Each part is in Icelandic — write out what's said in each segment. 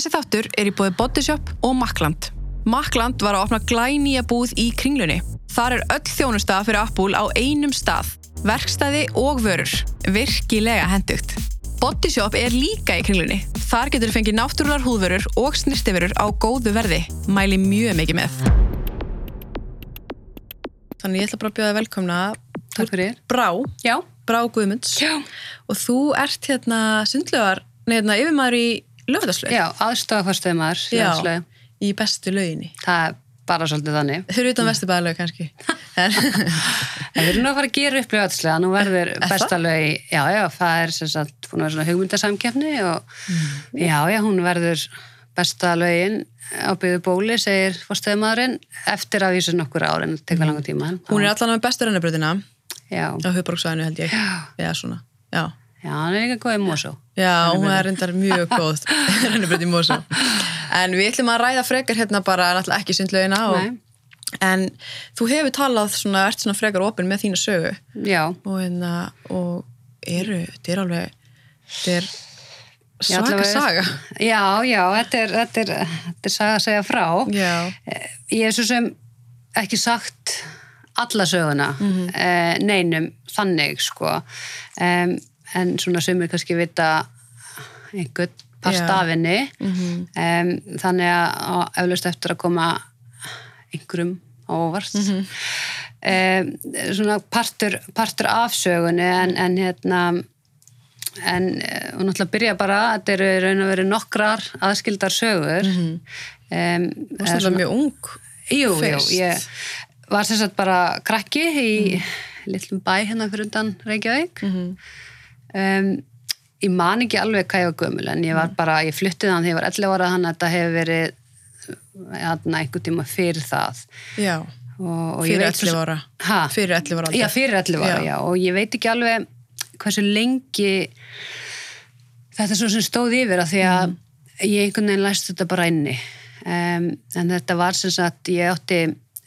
Þessi þáttur er í bóði Bodyshop og Makland. Makland var að opna glænýja búð í kringlunni. Þar er öll þjónusta fyrir Apple á einum stað. Verkstæði og vörur. Virkilega hendugt. Bodyshop er líka í kringlunni. Þar getur fengið náttúrular húðvörur og snirtiförur á góðu verði. Mæli mjög mikið með. Þannig ég ætla bara að bjóða velkomna. Takk fyrir. Brá, Já. Brá Guðmunds. Já. Og þú ert hérna sundlögar, neðna yfirmaður í lögðarslög. Já, aðstofafastöðumar Já. Í bestu löginni. Það er bara svolítið þannig. Fyrir utan vesturbæðalög kannski. En- við erum nú að fara að gera upp lögatslega, nú verður Er besta lög, já, já, það er sem sagt að vera svona hugmyndasamkefni og já, já, hún verður besta lögin á byggðu bóli, segir fórstöðumadurinn, eftir að vísa nokkur ár en það tekur langa tíma. Hún er allan með bestu rennabröðina Já, á höfbruksvæðinu held ég. Já. Já. Já, hann er líka góð í Mosó. Já, hún er reyndar mjög góð rennabröð í Mosó. En við ætlum að ræða frekar hérna bara náttúrulega ekki sundlögina og Nei. En þú hefur talað svona, ert svona frekar opinn með þína sögu Já, og, hérna, og eru, þetta er alveg, þetta er svaka saga. Já, já, þetta er, þetta er, þetta er saga að segja frá. Já, Eh, Ég hef svo sem ekki sagt alla söguna mm neinum þannig sko um, en svona sumir kannski vita einhvern Já. af henni. Um, þannig að eflaust eftir að koma einhverjum á óvart. Um, svona partur, partur af sögunni en, en hérna en eh, og náttúrulega byrja bara þetta eru raun og verið nokkrar aðskildar sögur. Um, þú varst alltaf mjög ung. Jú, jú, ég var sagt bara krakki í litlum bæ hérna fyrir undan Reykjavík um, ég man ekki alveg hvað ég var gömul en ég var bara, ég fluttið hann þegar ég var 11 ára þannig að þetta hefur verið hérna einhvern tíma fyrir það Já, og, og fyrir veit svo- 11 ára. Ha? Fyrir 11 ára. Já, fyrir 11 ára, Já. og ég veit ekki alveg hversu lengi þetta svo sem stóð yfir að því að ég einhvern veginn læst þetta bara inni um, en þetta var sem sagt ég átti,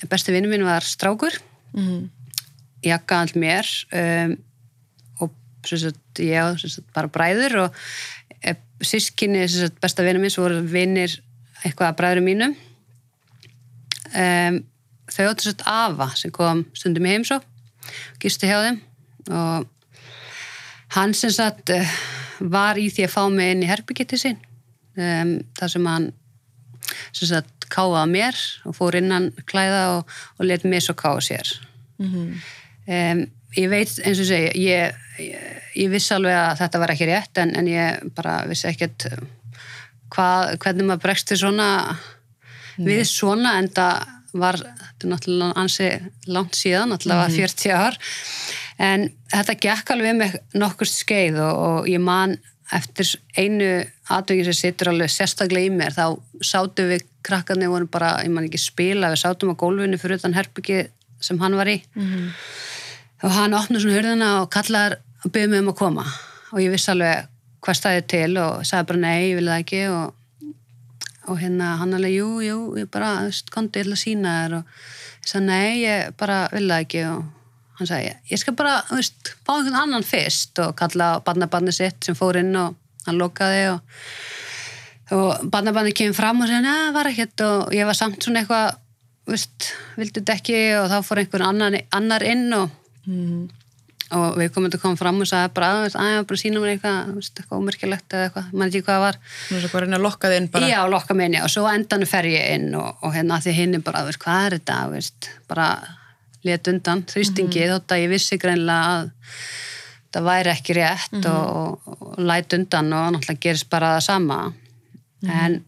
besti vinnu mín var strákur Mhm. jakka all mér um, sagt ég á sem sagt bara bræður og e, sískinni besta vinnu mín svo voru vinnir eitthvað að bræðurum mínum. Um, þau áttu sett afa sem kom stundum í heimsó gisti hjá þeim og hann sem sagt eh, var í því að fá mig inn í herbyggi til sín. Um, þar sem hann sem sagt káða mér og fór innan klæða og, og let mér svo káða sér. Um, ég veit eins og segja ég, ég, ég vissi alveg að þetta var ekki rétt en, en ég bara vissi ekkert eh, hvað, hvernig maður bregst til svona við svona en það var þetta er náttúrulega ansi langt síðan náttúrulega 40 ár. En þetta gekk alveg með nokkur skeið og, og ég man eftir einu atvegin sem situr alveg sérstaklega í mér þá sátum við krakkarnir voru bara, ég man ekki spila við sátum á gólfinu fyrir utan herbyggi sem hann var í og hann opnaði svona hurðina og kallaði að byggja mig um að koma. Og ég vissi alveg hvað stæði til og sagði bara nei, ég vil það ekki. Og, og hérna hann alveg, jú, jú, ég bara, kondi ég ætla að sína þér. Og ég sagði nei, ég bara vil það ekki. Og hann sagði, ég skal bara, þú veist, fá einhvern annan fyrst. Og kallaði á barnabarni sitt sem fór inn og hann lokaði og og barnabarni kemur fram og segja, neða, var ekkert. Og ég var samt svona eitthvað, þú veist, vildu þetta ekki? Og þá fór einhvern annar, annar inn og og við komum til að koma fram og sagði bara að það bara sína mér eitthvað, þú veist, eitthvað ómerkilegt eða eitthvað, mann ekki hvað var. Nú er það að reyna að lokka þið inn bara. já, lokka mig inn, já, og svo á endanum fer ég inn og, og hérna því hinn er bara, þú veist, hvað er þetta þú veist, bara let undan þrýstingi, þótt að ég vissi greinlega að það væri ekki rétt og, og, og læt undan og náttúrulega gerist bara það sama. En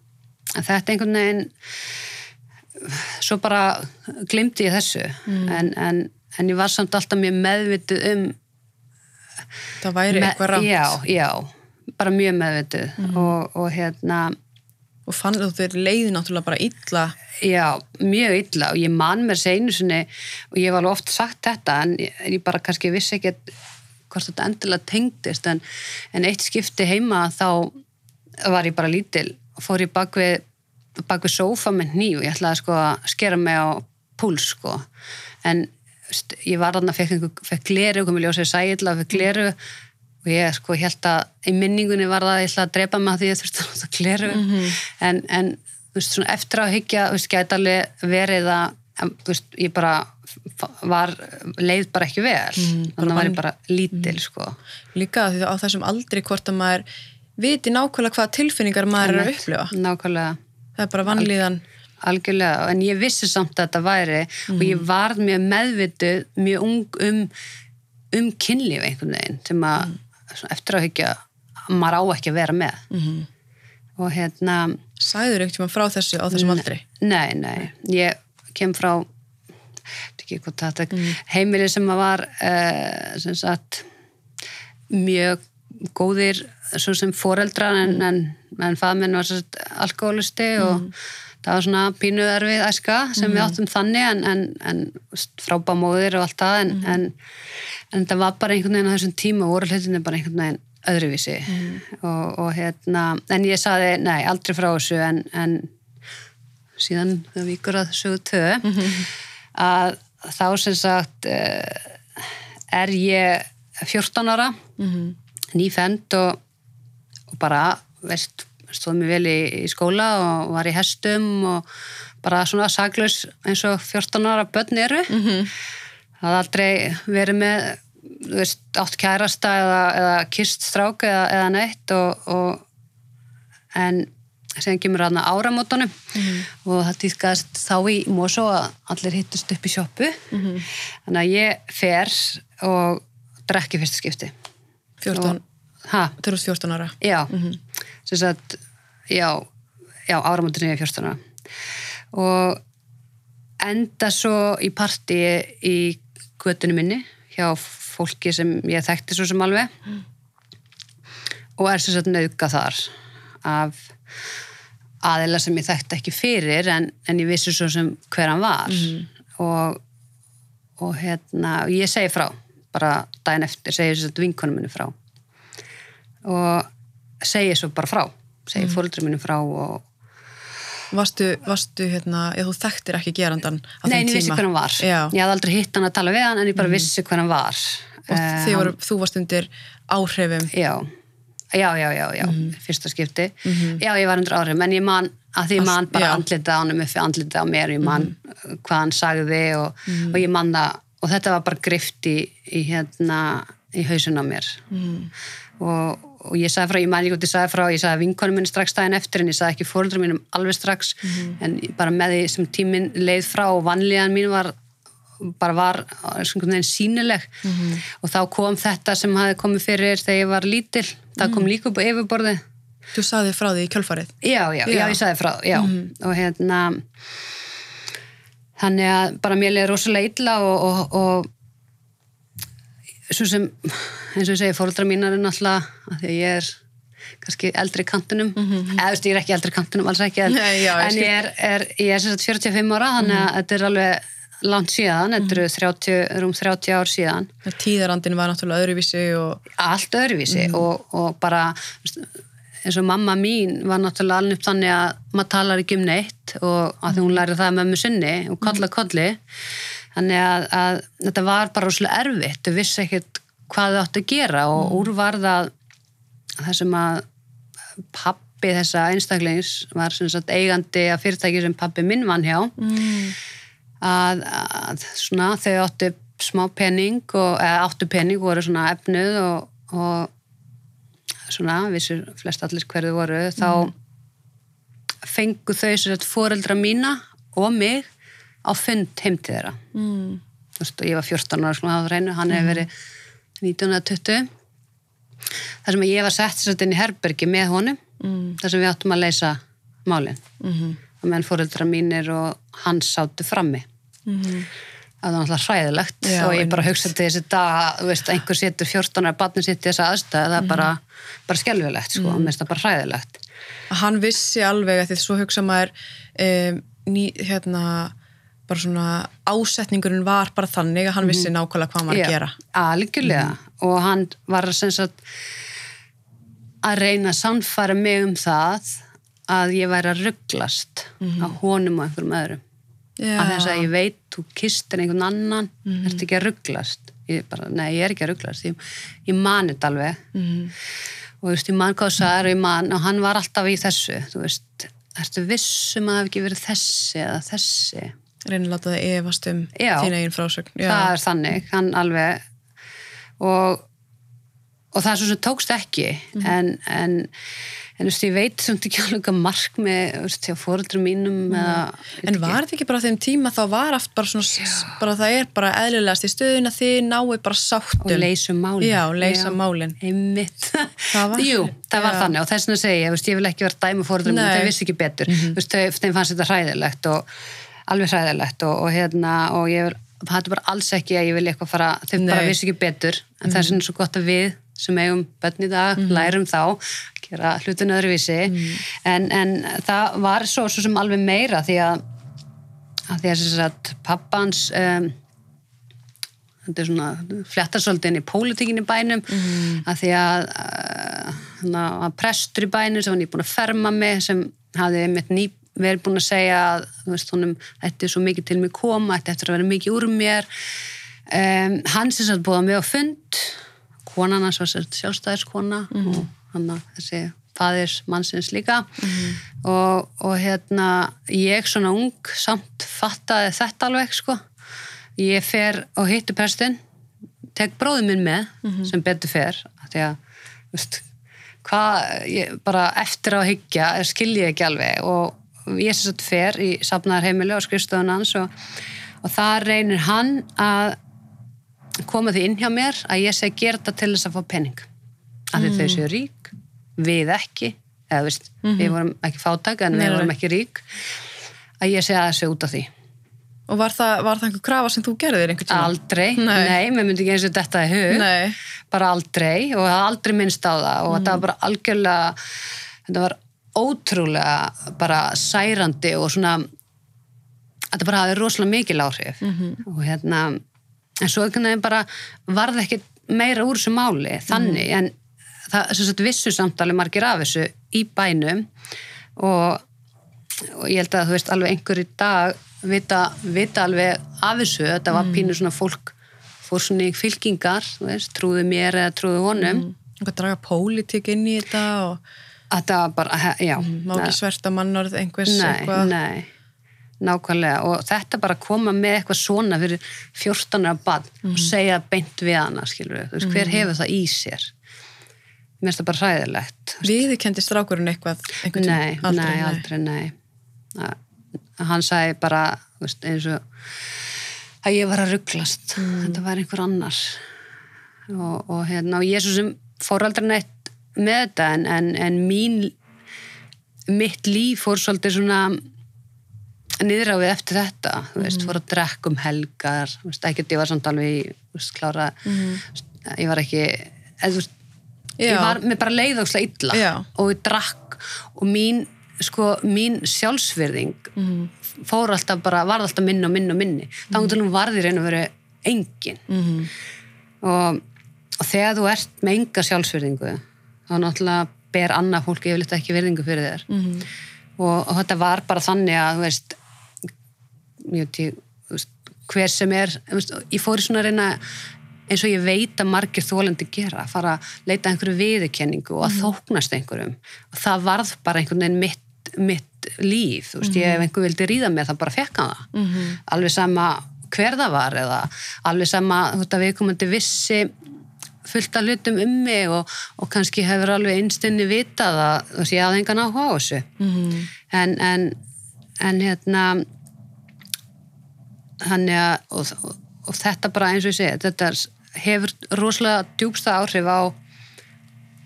þetta einhvern veginn svo bara glimti ég þessu. En, en, en ég var samt alltaf mjög meðvituð um Það væri Me- eitthvað rámt. Já, já, bara mjög meðvituð. Og, og hérna, Og fann þú þér leiði náttúrulega bara illa. já, mjög illa. Og ég man mér seinu sinni og ég var alveg oft sagt þetta en ég, ég bara kannski vissi ekki hvort þetta endilega tengdist. En, en eitt skipti heima þá var ég bara lítil. Og fór ég bak við, bak við sófa með hníf og ég ætlaði sko að skera mig á púls sko. En ég var þarna, fekk, gleru, komið ljósið sæðla, fekk gleru. Og ég sko held að í minningunni var það að ég ætla að drepa mig að því ég þurfti að nota kleru en, en þú veist, svona eftir að veist, gæti alveg verið að en, veist, ég bara var, leið bara ekki vel. Þannig að var ég bara lítil sko. Líka því að á þessum aldri hvort að maður viti nákvæmlega hvaða tilfinningar maður er að upplifa. nákvæmlega. Það er bara vanlíðan. Algjörlega, en ég vissi samt að þetta væri og ég var mjög meðvituð mjög ung um um kynlíf einhvern veginn sem að svona eftir að hyggja maður á ekki að vera með. Mm og hérna Sæður ekkert frá þessu á þessum aldri? nei, nei, ég kem frá þetta heimili sem að var uh, sem sagt mjög góðir svo sem foreldrar en, en, en faðminn var alkoholisti og það var svona pínu erfið æska sem við áttum þannig en, en, en frábamóðir og allt það en, en, en það var bara einhvern veginn á þessum tíma voru hlutinni bara einhvern veginn öðruvísi. Og, og hérna en ég saði nei, aldrei frá þessu en, en síðan það víkur að sögu töðu að þá sem sagt uh, er ég 14 ára nýfend og, og bara veist, stóð mér vel í, í skóla og var í hestum og bara svona saklaus eins og 14 ára börn eru. Það hafði aldrei verið með veist, átt kærasta eða, eða kist strák eða, eða neitt og, og en sem kemur aðna áramótunum og það týðkast þá í Mosó að allir hittust upp í sjoppu. Þannig að ég fer og drekki fyrsta skipti. 14, ha, þú ert 14 ára. já. Sem sagt, já, já áramótunum ég er 14 ára og enda svo í partí í göttunum minni hjá fólki sem ég þekkti svo sem alveg. Og er sem sagt nauka þar af aðila sem ég þekkti ekki fyrir en, en ég vissi svo sem hver hann var. Og, og hérna, ég segi frá bara daginn eftir, segi þess að vinkonum minni frá. Og segi svo bara frá segi mm. fóruldri minni frá og Varstu, varstu hérna, eða þú þekktir ekki gerandan á Nei, þeim en ég vissi tíma? hver hann var. Já, Ég hafði aldrei hitt hann að tala við hann en ég bara vissi hver hann var. og Eh, voru, þú varst undir áhrifum. Já, já, já, já, já. fyrsta skipti. Já, ég var undir áhrifum, en ég man að því ég man bara Já. andlitið á hann með andlitið á mér, ég man hvað hann sagði og, og ég man það og þetta var bara grift í, í hérna í hausun á mér og, og ég sagði frá, ég man ekki út ég sagði frá, ég sagði vinkonum minni strax daginn eftir en ég sagði ekki fóruldrum mínum alveg strax. En bara með því sem tíminn leið frá og vanlíðan mín var bara var svona einhvern veginn sínileg og þá kom þetta sem hafi komið fyrir þegar ég var lítil. Það kom líka upp á yfirborði Þú saði frá því í kjölfarið. já, já, já, Já. ég sagði frá já, og hérna þannig að bara mér leiði rosalega illa og, og, og svo sem eins og ég segi, fóruldra mínar er náttúrulega af því að ég er kannski eldri í kantinum. Eða þú veist, ég er ekki eldri í kantinum alls ekki, en, Nei, já, ég en ég er, er ég er sagt 45 ára, þannig að þetta er alveg langt síðan, þetta eru 30, rúm 30 ár síðan. Tíðarandin var náttúrulega öðruvísi og allt öðruvísi og, og bara eins og mamma mín var náttúrulega alveg upp þannig að maður talar ekki um neitt og að því hún lærið það með mömmu sinni og kolla kolli þannig að, að þetta var bara rosalega erfitt. Þau vissi ekkert hvað þau áttu að gera og úr var það það sem að pappi þessa einstaklings var sem sagt eigandi af fyrirtæki sem pappi minn vann hjá. Að, að svona þau áttu smá pening og, eða áttu pening voru svona efnuð og, og svona vissir flest allir hverju voru. Þá fengu þau sér að foreldra mína og mig á fund heim til þeirra mm. Og ég var 14 ára svona á reynu, hann hefur verið 1920 þar sem ég var sett sér inn í herbergi með honum Mm. þar sem við áttum að leysa málin Mm og meðan foreldra mínir og hans sátu frammi -hmm. það var náttúrulega hræðilegt Já, og ég bara einmitt. hugsa til þessi dag veist, einhver setur 14 ára barni sitt í þessa aðstæð það er bara, bara skelfilegt sko, mm. mér finnst það bara hræðilegt Hann vissi alveg að því svo hugsa maður um, ný, hérna bara svona ásetningurinn var bara þannig að hann vissi nákvæmlega hvað hann var að gera. algjörlega. Og hann var sem sagt að reyna að sannfæra mig um það að ég væri að rugglast á honum og einhverjum öðrum. Já. af þess að ég veit, þú kistir einhvern annan. Mm -hmm. ertu ekki að rugglast ég bara, nei, ég er ekki að rugglast ég, ég mani þetta alveg. Mhm. og þú veist, ég man hvað það er og man og hann var alltaf í þessu. Þú veist, ertu vissum að það hef ekki verið þessi eða þessi Reynir að láta það efast um Já. þín eigin frásögn. Já. það er þannig, hann alveg og og það er svo sem tókst ekki Mhm. en, en en veist, ég veit sem ekki alveg mark með, fóreldrum mínum eða, Mhm. En var þetta ekki bara þeim tíma þá var aft bara svona, bara það er bara eðlilegast í stöðun að þið náu bara sáttum. og leysum málin Já, leysa málin. einmitt Það var- Jú, það var Já. þannig og þess vegna segi ég, veist, ég vil ekki vera dæma fóreldrum Nei. Mhm. þeir vissi ekki betur, mm veist, þau, þeim fannst þetta hræðilegt og alveg hræðilegt og, og hérna og ég það er bara alls ekki að ég vil eitthvað fara þau bara Nei. vissi ekki betur. En það er svona svo gott að við sem eigum börn í dag lærum þá, gera hlutin öðruvísi. En, en það var svo, svo sem alveg meira því að að því að þess að pappans um, þetta er svona inn í pólitíkin í bænum Mhm. að því að hann var prestur í bænum sem hann er búin að ferma mig sem hafði einmitt ný verið búin að segja að þú veist, honum, þetta er svo mikið til mig koma, þetta eftir að vera mikið úr mér. Um, hann sem satt búið mig á fund konan hans var sér sjálfstæðiskona og hann að þessi faðir mannsins líka. Og, og hérna ég svona ung samt fattaði þetta alveg sko. Ég fer og hittu prestin tek bróðið minn með sem betur fer því að veist, hvað, ég, bara eftir að hyggja skil ég ekki alveg og ég sem sagt fer í safnaðarheimili og skrifstofun hans og, og það reynir hann að koma því inn hjá mér að ég segi gera þetta til þess að fá penning af því þau séu rík, við ekki eða veist, við vorum ekki fátæk en við nei. vorum ekki rík að ég segi að þessu út af því Og var það, var það einhver krafa sem þú gerðir einhvern tíma? aldrei, Nei. nei, mér myndi ekki eins og þetta í hug Nei. bara aldrei og það aldrei minnst á það og þetta var bara algjörlega þetta var ótrúlega bara særandi og svona þetta bara hafði rosalega mikil áhrif. Og hérna en svo veginn bara varð ekki meira úr þessu máli þannig en það sem sagt vissu samtali margir af þessu í bænum og, og ég held að þú veist alveg einhver í dag vita, vita alveg af þessu. Þetta var pínu svona fólk fór svona í fylkingar veist, trúðu mér eða trúðu honum. Einhver draga pólitík inn í þetta og þetta bara, já. Má ekki sverta mannorð einhvers nei, eitthvað. nei. Nákvæmlega. Og þetta bara koma með eitthvað svona fyrir 14 ára bann og segja beint við hana skilur við, þú veist, hver hefur það í sér? Mér finnst það bara hræðilegt Viði kendi strákurinn eitthvað einhvern tíma? nei, nei, aldrei, nei. að hann sagði bara veist, eins og að ég var að rugglast þetta var einhver annar. Og, og hérna, og ég svo sem fór aldrei neitt með þetta en, en, en mín mitt líf fór svolítið svona niður á við eftir þetta þú veist, fór að drekka um helgar þú veist, ekkert, ég var samt alveg veist, klára ég var ekki þú veist, ég var með bara leiðagslega illa Já. og ég drakk og mín, sko, mín sjálfsvirðing fór alltaf bara, varð alltaf minni og minni og minni þá mm. til hún varði reyn að vera engin Mhm. og, og þegar þú ert með enga sjálfsvirðingu þá náttúrulega ber annað fólk yfirleitt ekki virðingu fyrir þér. Mhm. og, og þetta var bara þannig að þú veist, ég, þú veist hver sem er, veist, ég fór í svona að reyna eins og ég veit að margir þólandi gera, að fara að leita einhverju viðurkenningu og að þóknast einhverjum. Og það varð bara einhvern veginn mitt, mitt líf, þú veist, ég ef einhver vildi ríða með það bara fekk hann það. Mhm. alveg sama hver það var eða alveg sama, þú veist, að við komandi vissi fullt af hlutum um mig og, og kannski hefur alveg einstinni vitað að ég hafði engan áhuga á þessu. Mhm. en, en, en hérna þannig að og, og, og þetta bara eins og ég segi þetta hefur rosalega djúbsta áhrif á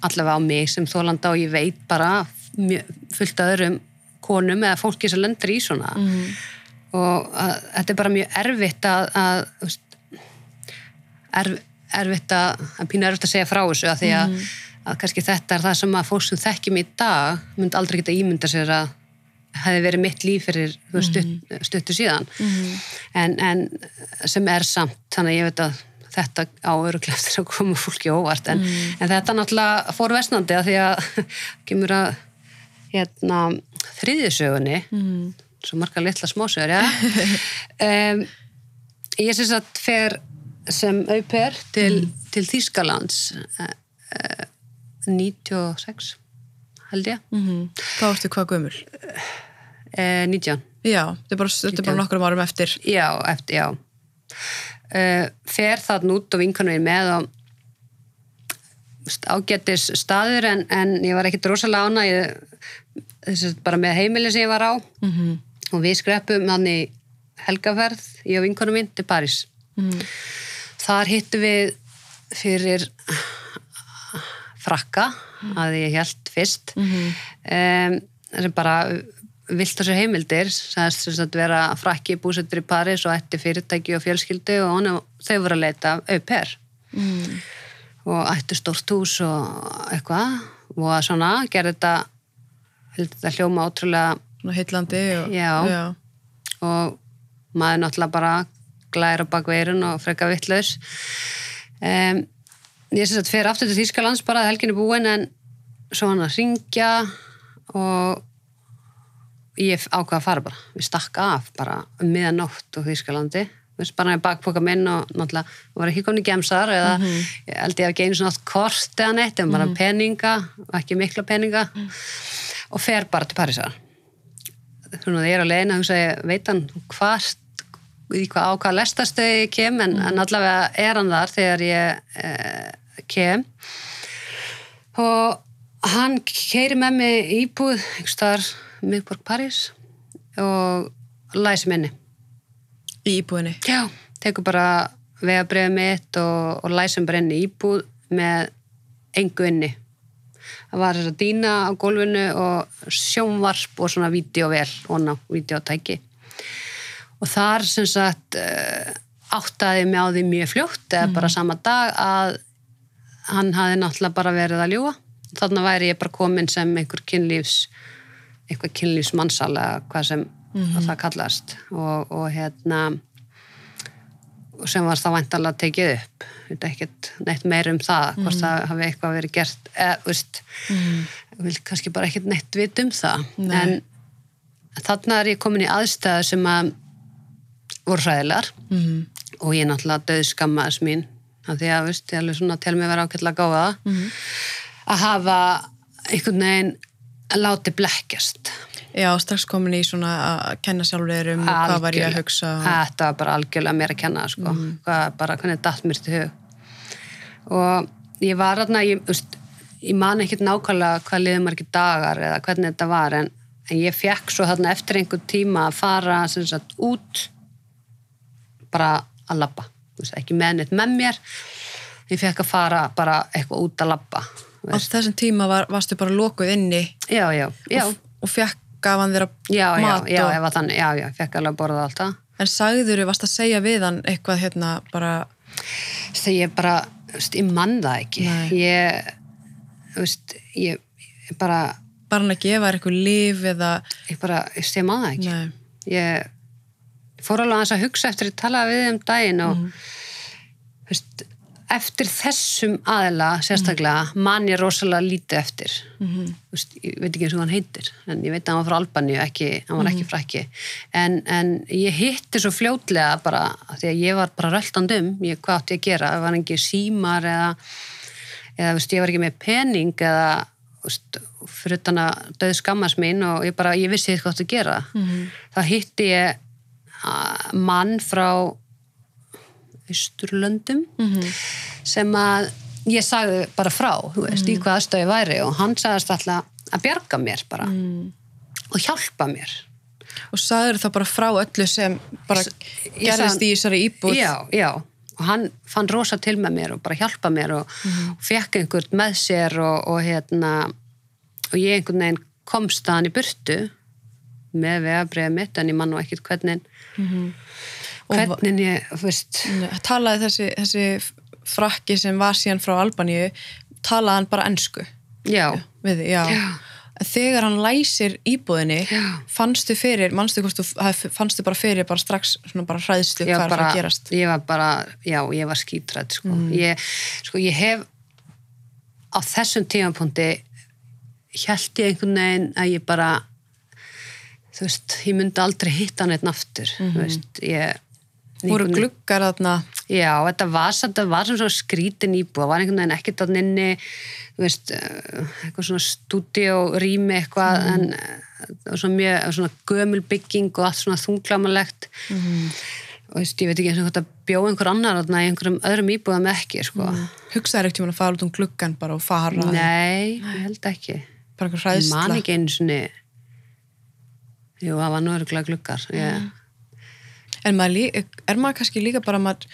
allavega á mig sem þólanda og ég veit bara mjög, fullt af öðrum konum eða fólki sem lendur í svona. Og að, þetta er bara mjög erfitt að, að erf, erfitt að, að pínu erfitt að segja frá þessu að því að, að kannski þetta er það sem að fólk sem þekkjum í dag myndi aldrei geta ímynda sér að hefði verið mitt líf fyrir veist, stutt, stuttu síðan. En, en sem er samt þannig að ég veit að þetta á öruglega eftir að koma fólki óvart. En, en þetta náttúrulega fór vestnandi að því að kemur að hérna þriðjusögunni svo marga litla smásögur, já. Um, ég syns að fer sem auper til, til Þýskalands eh, eh, 96 held ég, Mm Þá ertu hvað gömul? eh, 19 Já, þetta er bara, þetta er bara nokkrum árum eftir. já, eftir, já uh, fer þann út og vinkunum við með og ágættis staður en, en ég var ekkit rosalega ána ég, bara með heimili sem ég var á Mm -hmm. og við skreppum hann í helgaferð ég og vinkunum mín til París Mhm. Þar hittum við fyrir frakka að ég held fyrst Mhm. um, sem bara vilt þessu heimildir sagðist sem sagt vera frakki búsettur í París og ætti fyrirtæki og fjölskyldu og honum, þau voru að leita au pair Mm. og ættu stórt hús og eitthvað og svona gerði þetta, þetta hljóma ótrúlega og... Já. Já. og maður náttúrulega bara glæra bak veirun og freka vittlaus um, ég sem sagt fer aftur til Þýskalands bara að helginni búin en svo hann að ringja og ég ákvað að fara bara. Við stakka af bara um miðanótt á Þýskalandi. Bara í bakpoka minn og náttúrulega var ekki komin í gemsar eða ég held ég hef ekki einu svona kort eða neitt en bara peninga, ekki mikla peninga. Og fer bara til Parísar. Svona þegar ég er á leiðin að hugsa ég veit hann hvað í hvað á hvað lestastöði ég kem en, en allavega er hann þar þegar ég eh, kem og hann keiri með mig íbúð einhvers staðar miðborg París og læsi minni Í íbúðinni. Já, tekur bara vegabriðið mitt og, og læsum bara inn í íbúð með engu inni. Það var þess að dýna á gólfinu og sjónvarp og svona vídeovel og ná, vídeotæki. Og þar sem sagt uh, áttaði mig á því mjög fljótt eða bara sama dag að hann hafði náttúrulega bara verið að ljúga. Þannig væri ég bara komin sem einhver kynlífs eitthvað kynlífsmannsal eða hvað sem það kallast. Og, og hérna sem var það væntalega tekið upp. Ekkert neitt meir um það hvort það hafi eitthvað verið gert eða, veist, ég vil kannski bara ekkert neitt vit um það. Nei. en þarna er ég komin í aðstæðu sem að voru hræðilegar. Mm og ég náttúrulega döð skammaðis mín af því að, veist, ég alveg svona til mig vera ákveðlega góða að hafa einhvern veginn láti blekkjast. Já, strax komin í svona að kenna sjálfur um og hvað var ég að hugsa. Þetta var bara algjörlega mér að kenna sko. hvað, bara hvernig datt mér til hug? Og ég var þarna ég, ég man ekkert nákvæmlega hvað liðið margir dagar eða hvernig þetta var en, en ég fekk svo þarna eftir einhver tíma að fara sagt út bara að labba. Þú ekki með neitt með mér. Ég fekk að fara bara eitthvað út að labba Á þessum tíma var, varstu bara lokuð inni já, já, já, og, og fekk gaf hann þér að mat já, og, þannig, já, já, fekk alveg að borða alltaf en sagður varst að segja við hann eitthvað hérna bara þegar ég bara, þú veist, ég mann það ekki. Nei. ég þú veist, ég, bara bara hann að gefa eitthvað líf eða ég bara, ég sé mann það ekki. Nei. ég fór alveg aðeins að hugsa eftir að tala við um daginn og þú veist, eftir þessum aðila sérstaklega man ég rosalega lítið eftir. Þú veist, ég veit ekki eins og hann heitir en ég veit að hann var frá Albaníu, ekki, hann var ekki frækki en, en ég hitti svo fljótlega bara, því að ég var bara röltandum, ég, hvað átti ég að gera? Það var ekki símar eða eða veist, ég var ekki með pening eða fyrir utan að döð skammast mín og ég bara, ég vissi eitthvað átti að gera. Mhm. þá hitti ég mann frá Ísturlöndum Mhm. sem að ég sagði bara frá, þú veist, í hvað aðstöði væri og hann sagðist alltaf að bjarga mér bara og hjálpa mér. Og sagður það bara frá öllu sem bara Ég gerðist sagði- í þessari íbúð. Já, já, og hann fann rosa til með mér og bara hjálpa mér og, og fekk einhvern með sér og, og hérna og ég einhvern veginn komst að hann í burtu með vegabriðið mitt en ég man nú ekkert hvernig Og- hvernig ég, þú veist talaði þessi, þessi frakki sem var síðan frá Albaníu talaði hann bara ensku já, við, já. Já. Þegar hann læsir íbúðinni Já. fannstu fyrir, mannstu hvort þú fannstu bara fyrir bara strax svona bara hræðstu hvað er það að gerast ég var bara já, ég var skítrætt sko. Mm. ég, sko, ég hef á þessum tímapunkti held ég einhvern veginn að ég bara þú veist, ég myndi aldrei hitta hann einn aftur Mhm. þú veist, ég voru gluggar þarna? Já, þetta var, þetta var sem svona skrítin íbúð, það var einhvern veginn ekkert að nynni, þú veist, eh, eitthvað svona stúdíó, rými eitthvað, en eh, svona mjög, svona gömul bygging og allt svona þunglamalegt. Og þú veist, ég veit ekki eins og hvort að bjóða einhver annar þarna í einhverjum öðrum íbúðum ekki, sko. hugsaðir ekkert tíma að fara út um gluggan bara og fara? Nei, ég held ekki. bara einhver Ég man hræðsla? ekki einu svona, jú, það var nú örgulega gluggar, ég. en maður er maður kannski líka bara maður,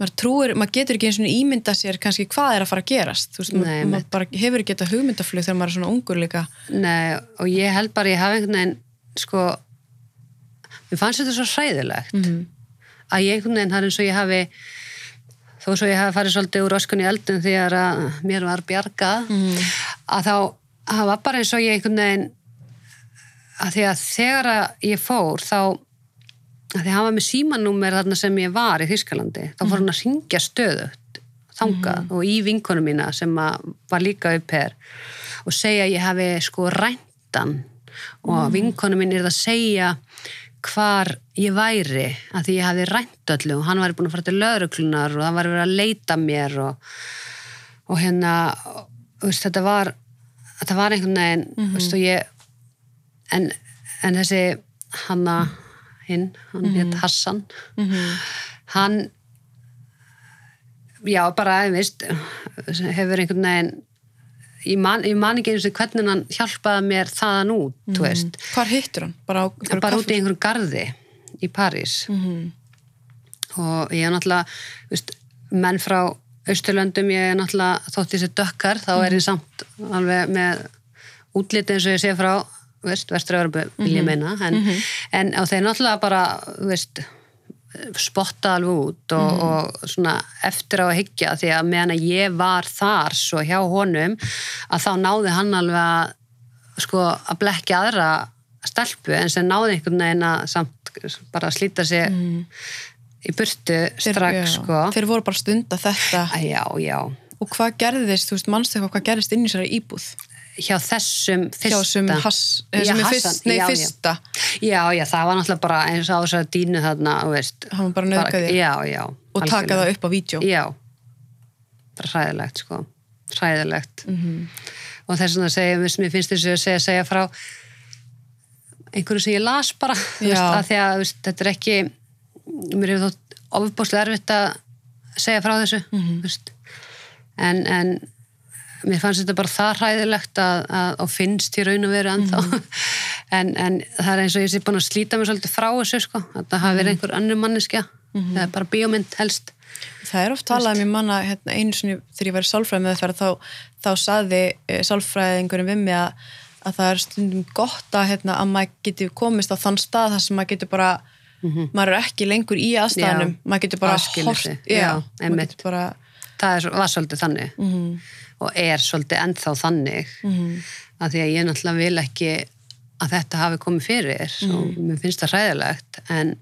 maður trúir, maður getur ekki eins og ímynda sér kannski hvað er að fara að gerast. Þú veist, Nei, maður, maður bara hefur ekki þetta hugmyndaflug þegar maður er svona ungur líka. Nei, og ég held bara ég hafi einhvern veginn, sko, mér fannst þetta svo hræðilegt Mhm. að ég einhvern veginn, það er eins og ég hafi, þó svo ég hafi farið svolítið úr öskun í eldun þegar að mér var bjargað, að þá, það var bara eins og ég einhvern veginn, að því að þegar að ég fór, þá, að því að hann var með símanúmer þarna sem ég var í Þýskalandi, þá fór hann að ringja stöðugt þangað og í vinkonu mína sem var líka upp her og segja að ég hafi sko ræntan og mm. vinkonu mín er að segja hvar ég væri að því ég hafi rænt öllu og hann var búin að fara til lögreglunar og það var verið að leita mér og, og hérna veist, þetta var þetta var einhvern veginn mm veist, og ég, en, en þessi hanna hinn, hann mm hétt Hassan hann já bara, veist hefur einhvern veginn ég man, ég man ekki eins og hvernig hann hjálpaði mér þaðan út, veist. Hvar hittur hann? bara, á, bara út í einhverjum garði í París. Mhm. og ég er náttúrulega veist, menn frá Austurlöndum ég er náttúrulega þótt þessi dökkar þá er ég samt alveg með útliti eins og ég sé frá veist, vestur-Európu vil ég meina en, en á þeir náttúrulega bara veist, spotta alveg út og, og svona eftir á að hyggja því að meðan að ég var þar svo hjá honum að þá náði hann alveg að sko að blekja aðra stelpu en sem náði einhvern veginn að samt bara slíta sig í burtu Þeir- strax já, sko. Þeir voru bara stunda þetta. Æ, já, já, og hvað gerðist, þú veist, mannstu eitthvað hvað gerðist inn í sér íbúð hjá þessum fyrsta hjá sem, hass, eh, Já, fyrst, nei, já, já. fyrsta já, já, það var náttúrulega bara eins og á þess að dínu þarna, þú veist Hann var bara að þér. já, já, og taka það upp á vídeo já, bara hræðilegt sko, hræðilegt Mhm. og þess vegna segja, mér finnst þessu að segja, segja frá einhverju sem ég las bara þú veist, Já. að því að veist, þetta er ekki mér hefur þótt ofbúslega erfitt að segja frá þessu Mhm. þú veist. en, en mér fannst þetta bara það hræðilegt að, að, finnst í raun og veru ennþá. Mhm. en, en það er eins og ég sé búin að slíta mig svolítið frá þessu sko, að það hafi Mhm. verið einhver annur manneskja. Það er bara bíómynd helst. Það er oft talað um í manna hérna, einu sinni þegar ég var í sálfræði með það þá, þá saði e, sálfræðingurinn við mig að, að það er stundum gott að, hérna, að maður geti komist á þann stað þar sem maður getur bara maður er ekki lengur í aðstæðanum maður getur bara hort það er, svolítið þannig. Mhm. Og er svolítið ennþá þannig að því að ég náttúrulega vil ekki að þetta hafi komið fyrir og mér finnst það hræðilegt en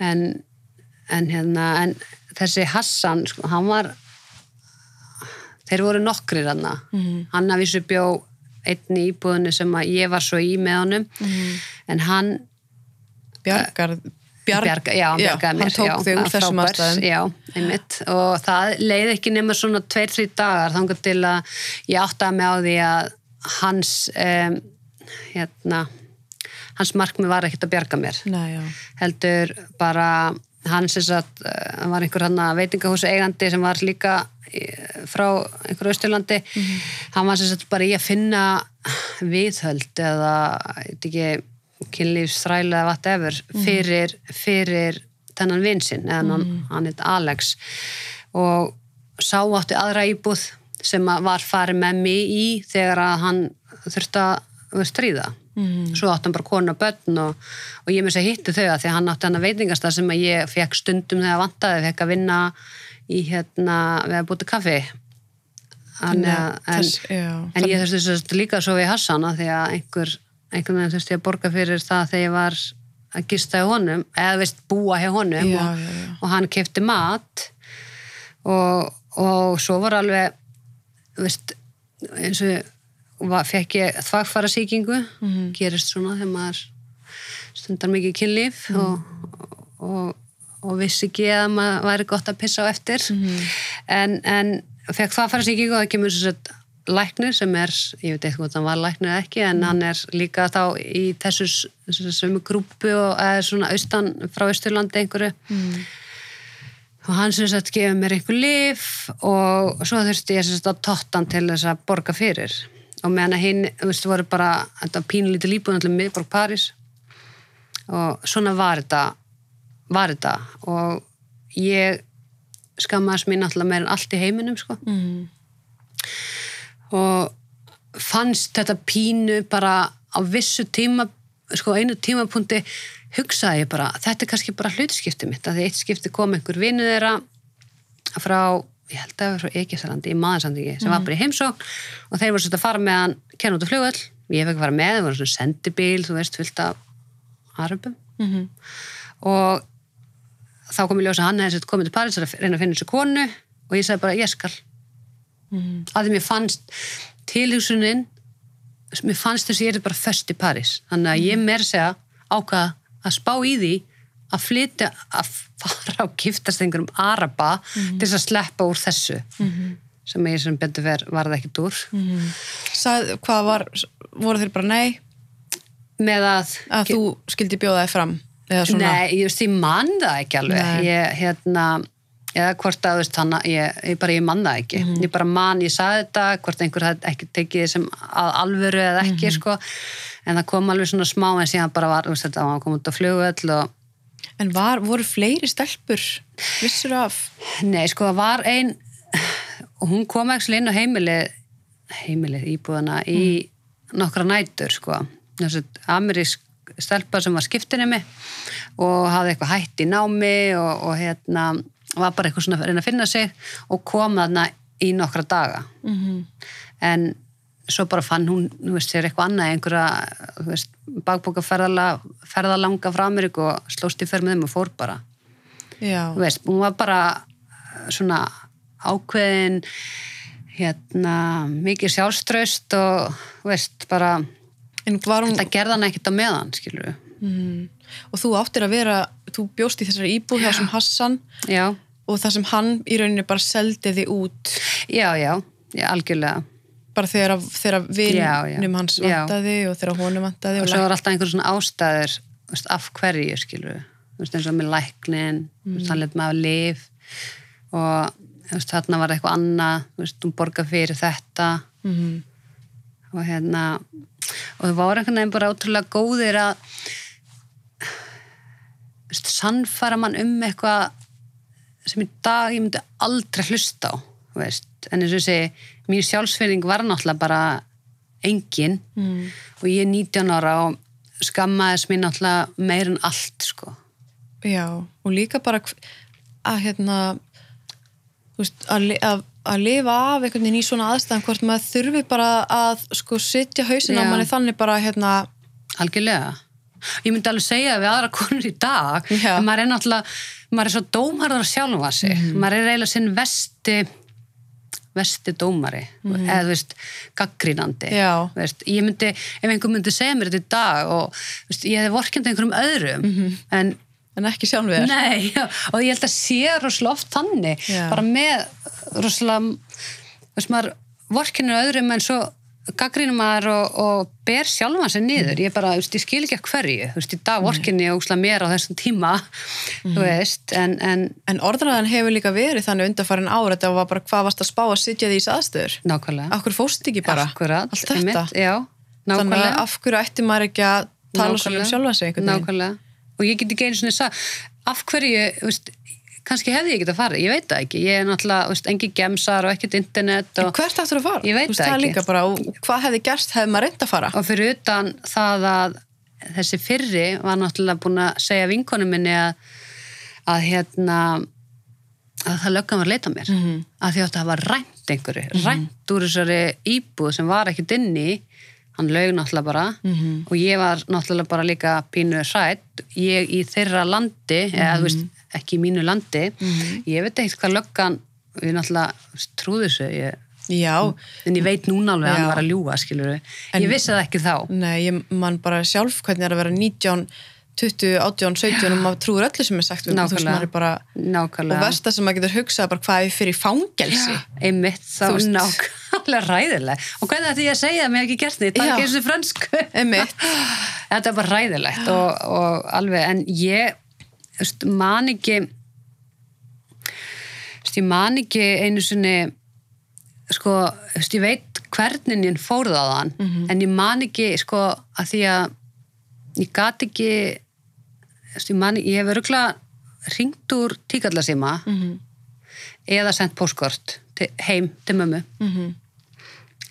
en, en hérna en þessi Hassan, sko, hann var þeir voru nokkrir hann. Hann að vissu bjó einn í íbúðinu sem að ég var svo í með honum. En hann bjargar, bjarg, Bjarga, já, hann bjargaði mér hann tók já, þig úr þessum aðstæðum. já, einmitt. Og það leiði ekki nema svona tveir, þrý dagar þangar til að ég áttaði mig á því að hans um, hérna hans markmið var ekkert að bjarga mér. Nei, já. heldur bara hann sem sagt, uh, hann var einhver hann veitingahús eigandi sem var líka eh, frá einhverju Östurlandi hann var sem sagt bara í að finna viðhöld eða ég veit ekki kynlífsþræla eða whatever fyrir, fyrir þennan vinsinn eða hann, hann heit Alex. Og sá átti aðra íbúð sem að var farið með mig í þegar að hann þurfti að stríða. Mm. svo átti hann bara konu og börn og, og ég að hitti þau að því að hann átti hann að veitingastað sem að ég fekk stundum þegar vantaði, fekk að vinna í hérna við að búti kaffi. Þannig að- en, Þess, en ég þurfti að líka að sofa í Hassan af því að einhver, einhvern veginn þurfti ég að borga fyrir það þegar ég var að gista hjá honum eða veist búa hjá honum Já, og, já, og hann kefti mat og, og svo var alveg veist, eins og var, fekk ég þvagfara sýkingu Mhm. gerist svona þegar maður stundar mikið kynlíf Mhm. og, og, og vissi ekki að maður væri gott að pissa á eftir en, en fekk það að fara sér ekki og það kemur svo sett læknir sem er, ég veit eitthvað hann var læknir ekki en hann er líka þá í þessu, sömu grúpu og eða svona austan frá Östurlandi einhverju. Og hann sem sagt gefið mér einhver lif og svo þurfti ég sem sagt að tottan til þess að borga fyrir. Og meðan að hinn, þú veist, voru bara þetta pínlítið líbúin allir miðborg París. Og svona var þetta var þetta. Og ég skammaðist mér náttúrulega meir en allt í heiminum sko. Mm. Og fannst þetta pínu bara á vissu tíma sko einu tímapunkti hugsaði ég bara, þetta er kannski bara hlutskipti mitt, að því eitt skipti kom einhver vinnu þeirra frá ég held að það var frá Egisalandi, í maðursandingi sem var bara í heimsókn og þeir voru svolítið að fara með hann kenn út á flugöll, ég fekk að fara með þeir voru svona sendibíl, þú veist, fullt af arabum. Mhm. og þá kom ég ljósa hann hefði sett komið til París að reyna að finna þessu konu og ég sagði bara, ég skal Mhm. að því mér fannst tilhugsunin mér fannst þess að ég er bara föst í París. Þannig að ég meir segja ákvað að spá í því að flytja að fara og giftast einhverjum araba til þess að sleppa úr þessu sem ég sem betur ver varði ekkert úr. Sað, hvað var, voru þeir bara nei? Með að, að þú skildi bjóða þig fram nei, ég, veist, ég man það ekki alveg. Ég, hérna eða hvort að, veist, hana, ég, ég bara, ég man það ekki. Ég bara man, ég saði þetta hvort einhver ekki tekið að alvöru eða ekki, sko. En það kom alveg svona smá en síðan bara var, veist, þetta var komið út á flugvöll og En var, voru fleiri stelpur vissur af? Nei, sko, það var ein hún kom ekki inn á heimilið heimilið íbúðana í nokkra nætur, sko. Amerísk stelpa sem var skiptinemi og hafði eitthvað hætt í námi og, og hérna var bara eitthvað svona að reyna að finna sig og kom þarna í nokkra daga. Mm en svo bara fann hún, þú veist, sér eitthvað annað einhverja, þú veist, bakbóka ferðalanga frá Ameríku og slóst í ferð með þeim og fór bara. Já, þú veist, hún var bara svona ákveðin hérna mikið sjálfströst og þú veist, bara þetta gerði hann ekkert á meðan, skilur mm, og þú áttir að vera þú bjóst í þessari íbúð hjá sem Hassan. Já, og það sem hann í rauninni bara seldi þig út. Já, já, já, algjörlega. Bara þegar, þegar vinnum hans vantaði og þegar honum vantaði og og, svo var alltaf einhver svona ástæður veist, af hverju, skilur veist, eins og með læknin veist, hann let maður lif. Og veist, þarna var eitthvað annað hún borga fyrir þetta. Mm, og hérna og þau voru einhvern veginn bara ótrúlega góðir að sannfæra mann um eitthvað sem í dag ég myndi aldrei hlusta á veist, en eins og þessi mín sjálfsfyrning var náttúrulega bara engin. Mm, og ég er 19 ára og skammaðis mér náttúrulega meir en allt sko. Já, og líka bara að hérna veist, að, að, að lifa af einhvern veginn í svona aðstæðan hvort maður þurfi bara að sko sitja hausin á manni þannig bara hérna algjörlega ég myndi alveg segja það við aðra konur í dag Já. en maður er náttúrulega maður er svo dómarðar sjálfa sig. Maður er eiginlega sinn vesti vesti dómari eða þú veist, gaggrínandi veist, ég myndi, ef einhver myndi segja mér þetta í dag og veist, ég hefði vorkjandi einhverjum öðrum en en ekki sjálfur. Nei, og ég held að sé rosalega oft þannig, bara með rosalega, veist maður vorkinu öðrum en svo gaggrínum maður og, og ber sjálfan sér niður, ég bara, ég skil ekki að hverju, þú veist, í dag vorkinu ég óslega mér á þessum tíma, þú veist en, en En orðræðan hefur líka verið þannig undarfærin ára þetta var bara hvað varst að spá að sitja því í aðstöður? Nákvæmlega. Akkur fórst ekki bara? Akkurat, allt þetta? einmitt, já, Þannig að nákvæmlega. af hverju ætti maður ekki að tala svona um Nákvæmlega. sjálfa sig nákvæmlega, og ég get ekki einu svona sagt, af hverju, þú veist kannski hefði ég getað farið, ég veit það ekki ég er náttúrulega, veist, engi gemsar og ekkert internet og, hvert áttur að fara? Ég veit það ekki. bara, hvað hefði gerst hefði maður reynd að fara? og fyrir utan það að þessi fyrri var náttúrulega búin að segja vinkonu minni að, að hérna að það löggan var að leita mér Mhm. að því að það var rænt einhverju rænt úr þessari íbúð sem var ekkert inni hann lög náttúrulega bara Mhm. og ég var náttúrulega bara líka pínu hrætt ég í þeirra landi eða þú veist, ekki í mínu landi. Ég veit ekkert hvað löggan við náttúrulega trúðu þessu ég, Já, en ég veit núna alveg að hann var að ljúga skilur En- ég vissi það ekki þá. Nei, ég man bara sjálf hvernig er að vera 19 20, 18, 17 og maður trúir öllu sem er sagt við, þú veist, er bara, og versta sem maður getur hugsað er bara hvað er fyrir fangelsi. Einmitt þá veist. nákvæmlega ræðileg og hvernig ætti ég að segja að mér hef ekki gert er ekki eins og fransku. Þetta er bara ræðilegt og, og alveg, en ég veist, man ekki veist, ég man ekki einu sinni sko, veist, ég veit hvernig ég fór það á þann en ég man ekki, sko, að því að ég gat ekki veist, ég man ég hef örgulega ringt úr tíkallasíma eða sendt postkort til, heim til mömmu.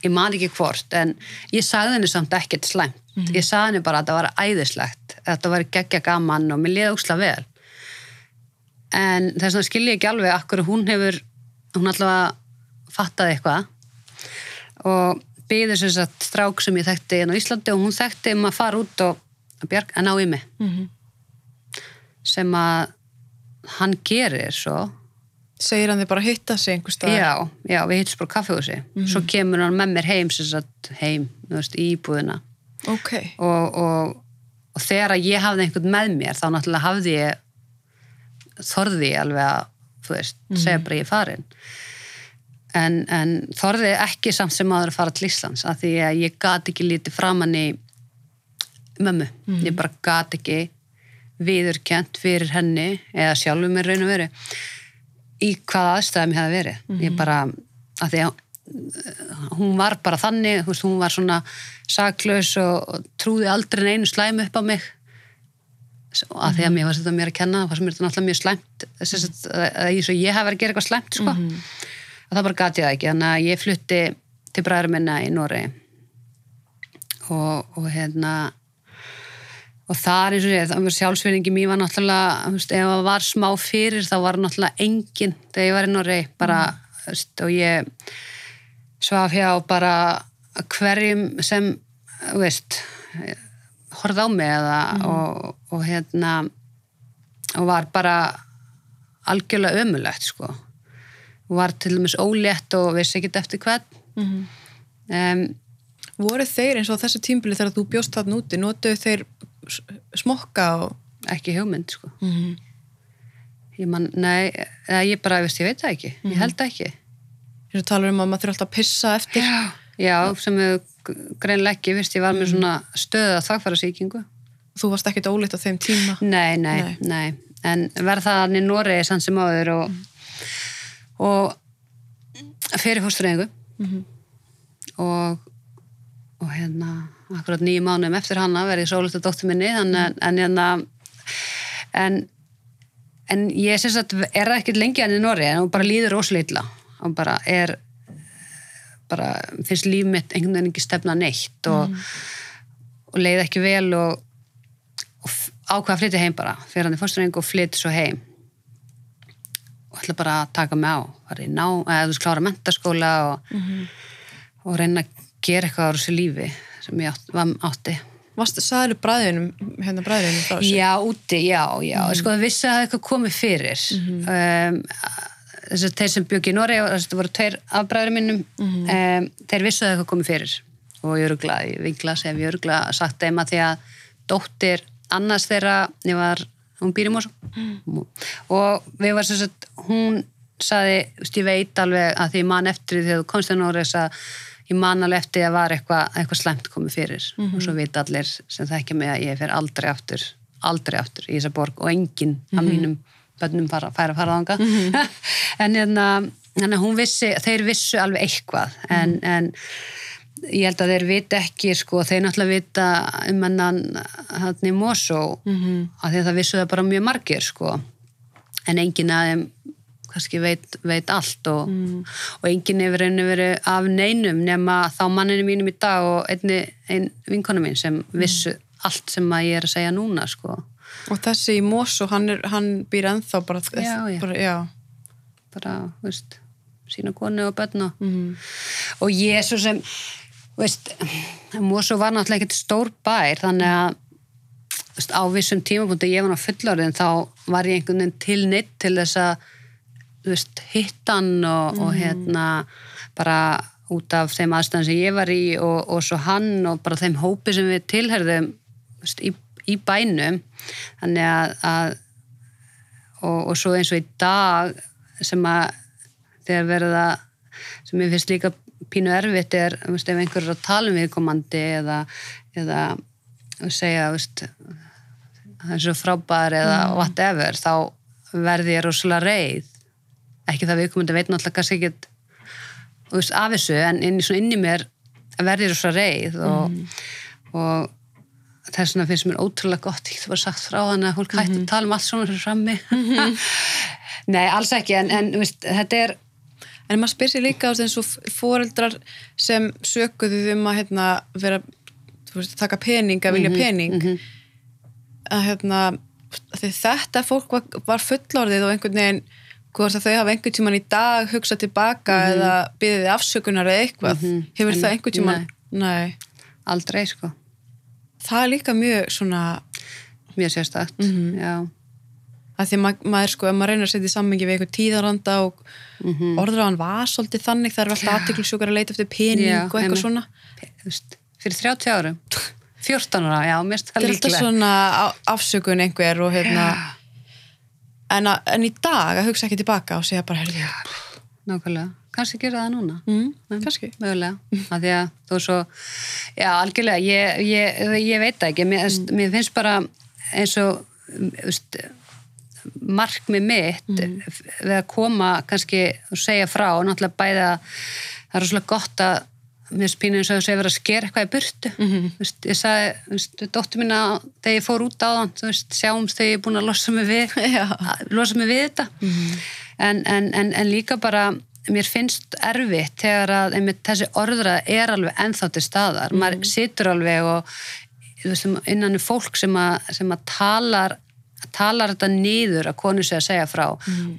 Ég man ekki hvort en ég sagði henni samt ekkert slæmt. Ég sagði henni bara að þetta var æðislegt að þetta var geggja gaman og mér liði óksla vel en þess vegna skil ég ekki alveg akkur hún hefur, hún allavega fattaði eitthvað og byði sem sagt strák sem ég þekkti inn á Íslandi og hún þekkti um að fara út og að, bjarg, að ná í mig. Sem að hann gerir svo. Segir hann þið bara að hitta sig einhver stað Já, já, við hittum bara kaffehúsi svo kemur hann með mér heim sagt heim, þú veist, í íbúðina. Ok, og, og, og þegar að ég hafði einhvern með mér þá náttúrulega hafði ég þorði alveg að þú veist, segja bara ég er farin. En, en þorði ekki samt sem aður að fara til Íslands af því að ég gat ekki lítið framann í mömmu, ég bara gat ekki viðurkjent fyrir henni eða sjálfur mér raun og veru í hvaða aðstæðum ég hefði verið. Ég bara, af því að uh, hún var bara þannig, hún var svona saklaus og, trúði aldrei neinu slæm upp á mig af því að mér var þetta mér að kenna það sem mér þetta náttúrulega mjög þess að, að ég, hef verið að gera eitthvað slæmt sko. og það bara gati það ekki. Þannig að ég flutti til bræður minna í Nóri og, og hérna og það er eins og ég, það var sjálfsvinningi mér var náttúrulega, ef það var smá fyrir þá var náttúrulega engin þegar ég var í Noregi, bara, veist, og ég svaf hjá bara hverjum sem, veist, horfði á mig eða, og, og hérna, og var bara algjörlega ömulegt, sko. Og var til dæmis ólétt og vissi ekkert eftir hvern. um, voru þeir eins og þessu tímbili þegar þú bjóst þarna úti, notuðu þeir smokka og ekki hugmynd, sko. Ég man, nei, ég bara, veist, ég veit það ekki, ég held það ekki. og talar um að maður þurfa alltaf að pissa eftir Já, já sem við greinlega ekki, veist, ég var með svona stöða þagfæra sýkingu. þú varst ekkit óleitt á þeim tíma? Nei, nei, Nei. nei, en verð það hann í Noregi sann sem áður og, og fyrir fórstræðingu og, og hérna akkurat nýju mánuðum eftir hana verði sólítið dóttur minni þannig, en, en hérna en, en ég syns að er ekkert lengi hann í Noregi en hún bara líður óslítla og bara er bara finnst líf mitt einhvern veginn ekki stefna neitt og, og leið ekki vel og, og ákvað að flytja heim bara fyrir hann í fórstræðingu og flytja svo heim. Og ætla bara að taka mig á eða þú veist klára mentaskóla og, og reyna að gera eitthvað á þessu lífi sem ég átti. Sagður bræðinum, hérna bræðinum frá þessu? Já, úti, já, já. Sko það vissi að það eitthvað komið fyrir. Um, þess að þeir sem bjöggi í þess að það voru tveir afbræður minnum um, þeir vissu að eitthvað komið fyrir. Og ég örugla, ég vingla sem ég örugla sagt þeim að því að dóttir annars þeirra, ég var hún býr í Mosó. Og við varum sem sagt, hún saði, ég veit alveg að því ég man eftir því þegar þú komst til Noregs að ég man alveg eftir að var eitthvað, eitthvað slæmt komið fyrir. Og svo vita allir sem þekkja mig að ég fer aldrei aftur aldrei aftur í þessa borg og enginn af mínum bönnum fara, færa að fara þanga en hérna þannig að hún vissi, þeir vissu alveg eitthvað. En, en ég held að þeir vita ekki sko, þeir náttúrulega vita um hennan hann í Mosó -hmm. að því að það vissu það bara mjög margir sko. En enginn að þeim kannski veit, veit allt og, og enginn hefur einu verið af neinum nema þá manninu mínum í dag og einni ein vinkonu mín sem vissu allt sem að ég er að segja núna sko Og þessi í Mosó, hann, er, hann býr ennþá bara, Já, já. bara já. bara, þú veist, sína konu og börn og, og ég svo sem, þú veist, Mosó var náttúrulega ekkert stór bær, þannig að veist, á vissum tímapunktu ég var á fullorðin, þá var ég einhvern veginn til neitt til þess að veist, hittan og, og hérna bara út af þeim aðstæðan sem ég var í og, og svo hann og bara þeim hópi sem við tilherðum í, í bænum þannig að, að og, og svo eins og í dag sem að þegar verða sem ég finnst líka pínu erfitt er veist, ef einhver er að tala um viðkomandi eða, eða segja veist, það er svo frábær eða Mm. whatever þá verði ég rosalega reið ekki það viðkomandi veit náttúrulega kannski ekki veist, af þessu en inn, svona inn í mér verði ég rosalega reið og, Mm. og þess vegna finnst mér ótrúlega gott ég það var sagt frá hann að fólk hætti Mhm. að tala um allt svona fyrir frammi. Nei, alls ekki en, en veist, þetta er En maður spyr sér líka á þess að fóreldrar sem sökuðu um að hérna, vera, þú veist, taka pening, að Mhm, vilja pening, að hérna, að því þetta fólk var, var fullorðið og einhvern veginn, hvort að þau hafa einhvern tíman í dag hugsað tilbaka Mhm. eða byggðið afsökunar eða eitthvað, hefur En- það einhvern tíman, nei. aldrei sko Það er líka mjög svona, mjög sérstakt Mhm. já, að því ma maður sko, ef maður reynir að setja í sammengi við eitthvað tíðaranda og Mhm. orður á hann var svolítið þannig, það er alltaf aðtiklisjúkar að leita eftir pening Já, og eitthvað svona. Fyrir 30 árum. 14 ára, já, mér finnst Það það er alltaf líklega svona afsökun einhver og hérna en, en í dag að hugsa ekki tilbaka og segja bara, herrðu, nákvæmlega, kannski gera það núna. Mm, kannski. Mögulega, af því að þú svo já, algjörlega, ég, ég, ég veit ekki, mér, mm. mér finnst bara eins og markmið mitt Mhm. við að koma kannski og segja frá. Og náttúrulega bæða það er rosalega gott að mér pínu eins og þess að vera að skera eitthvað í burtu. Mm. -hmm. veist, ég sagði, dóttur mína þegar ég fór út á þann, þú veist, sjáumst þegar ég er búin að losa mig við að losa mig við þetta. En, en, en, en líka bara mér finnst erfitt þegar að einmitt, þessi orðra er alveg ennþá til staðar. Maður situr alveg og veist, innan er fólk sem að, sem að talar talar þetta nýður að konu sé að segja frá.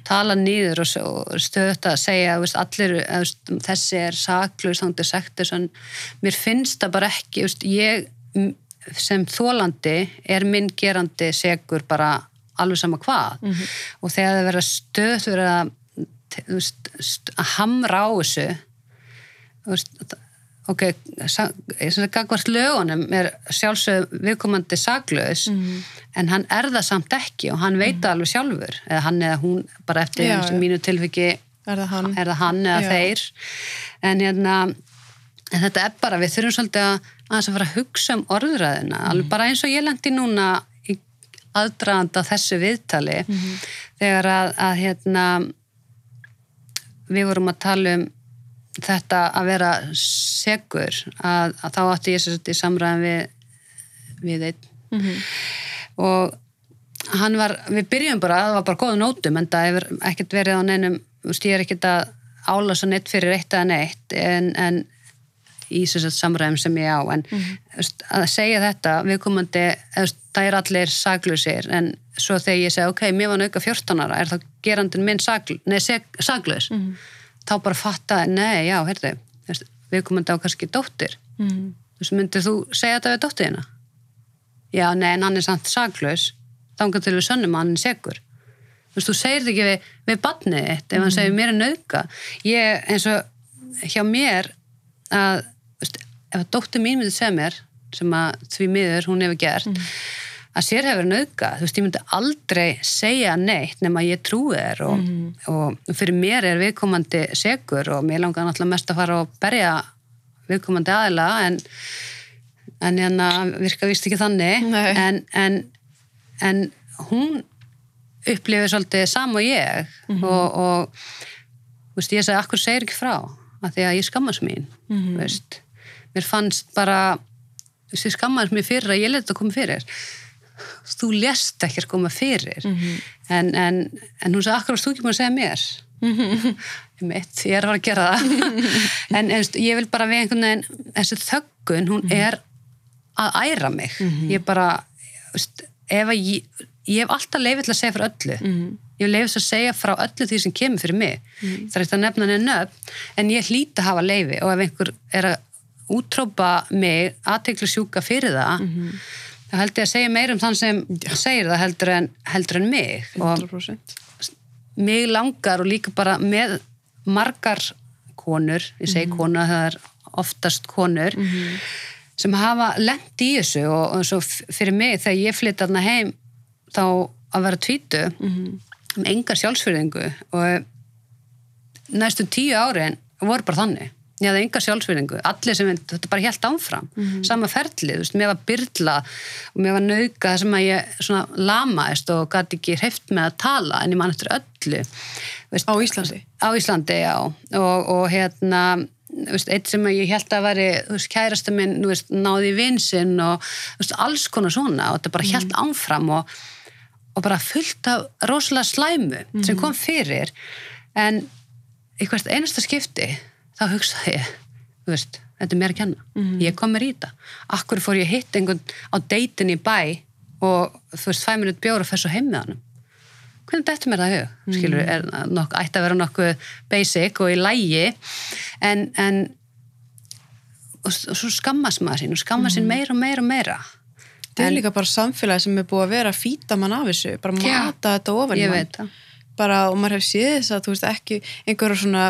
Talar nýður og, s- og stöðut að segja veist, allir, veist, þessi er saklaus þannig að sekti svona mér finnst það bara ekki veist, ég sem þólandi er minn gerandi segur bara alveg sama hvað. Og þegar það verða stöðut verða þú veist, st- að hamra á þessu. Veist, ok, gagvart lögunum er sjálfsög viðkomandi saklaus en hann er það samt ekki og hann veit það alveg sjálfur. Eða hann eða hún bara eftir Já, mínu tilfiki Er það hann? er það hann eða Já. þeir. En hérna en þetta er bara, við þurfum svolítið að aðeins að fara að hugsa um orðræðina alveg bara eins og ég lendi núna aðdraðanda þessu viðtali þegar að, að hérna við vorum að tala um þetta að vera segur að, að þá átti ég sér í samræðan við, við einn. Og hann var, við byrjum bara, það var bara góða nótum en það hefur ekkert verið á neinum ég er ekkert að álasa neitt fyrir eitt eða neitt en, en í þess að samræðum sem ég á en mm -hmm. að segja þetta viðkomandi, það er allir saglausir en svo þegar ég segi ok, mér var nauka 14 ára, er þá gerandin minn sagl, nei, seg, saglaus þá bara fatta, nei, já, veist, viðkomandi á kannski dóttir Mm. þú veist, myndir þú segja þetta við dóttirina? Já, nei, en hann er samt saglaus þangar til við sönnum að hann er segur þú veist, þú segir þetta ekki við, við badnið þitt ef hann segir mér er nauka ég, eins og hjá mér að, ef að dóttir mín myndi segja mér sem að því miður hún hefur gert að sér hefur nauka, þú veist, ég myndi aldrei segja neitt nema ég trúi þér og, og fyrir mér er viðkomandi segur og mér langar náttúrulega mest að fara og berja viðkomandi aðila en en hérna virka vist ekki þannig. En, en, en hún upplifir svolítið sam og ég og, og þú veist, ég segi, akkur segir ekki frá? Af því að ég skammast mín mm veist, mér fannst bara ég skammast mér fyrir að ég leta að koma fyrir. Þú lest ekki að koma fyrir. En, en, en hún sagði, akkur varst þú ekki búin að segja mér? Mitt, ég er að fara að gera það. En, en ég vil bara við einhvern veginn þessi þöggun, hún er að æra mig. Ég bara, ef að ég, ég hef alltaf leifið til að segja fyrir öllu. Ég hef leifið til að segja frá öllu því sem kemur fyrir mig. Það er eftir að nefna henni nöfn. En ég hlýta að hafa leifi og ef einhver er að útrópa mig aðtekla sjúka fyrir það þá held ég að segja meir um þann sem segir það heldur en, heldur en mig. Og 100% mig langar og líka bara með margar konur, ég segi konu að það er oftast konur sem hafa lent í þessu og, og fyrir mig þegar ég flytti þarna heim þá að vera tvítu Mhm. um enga sjálfsfyrðingu og næstu tíu árin voru bara þannig ég hafði enga sjálfsfyrðingu, allir sem þetta bara helt áfram, sama ferlið veist, mér var byrla og mér var nauka sem að ég svona lamaðist og gæti ekki hreift með að tala en ég man eftir öllu. Veist, Á Íslandi? á Íslandi, já. Og, og hérna eitt sem ég held að veri kærasta minn, veist, náði í vinsinn og veist, alls konar svona. Og þetta bara held áfram og, og bara fullt af rosalega slæmu sem kom fyrir. En í hvert einasta skipti þá hugsaði ég, þú veist þetta er mér að kenna, ég kom mér í þetta. Akkur fór ég að hitta einhvern á deitin í bæ og þú veist, fæ mér eitt bjór og svo heim með honum? Hvernig dettur mér það hug? Skilur, er nokk, ætti að vera nokkuð basic og í lægi en, en og, og svo skammast maður sín og skammast sín meira og meira og meira. Það er líka bara samfélagi sem er búið að vera að fýta mann af þessu, bara mata þetta ofan mann. veit það. Bara, og maður hefur séð þess að, þú veist, ekki einhverja svona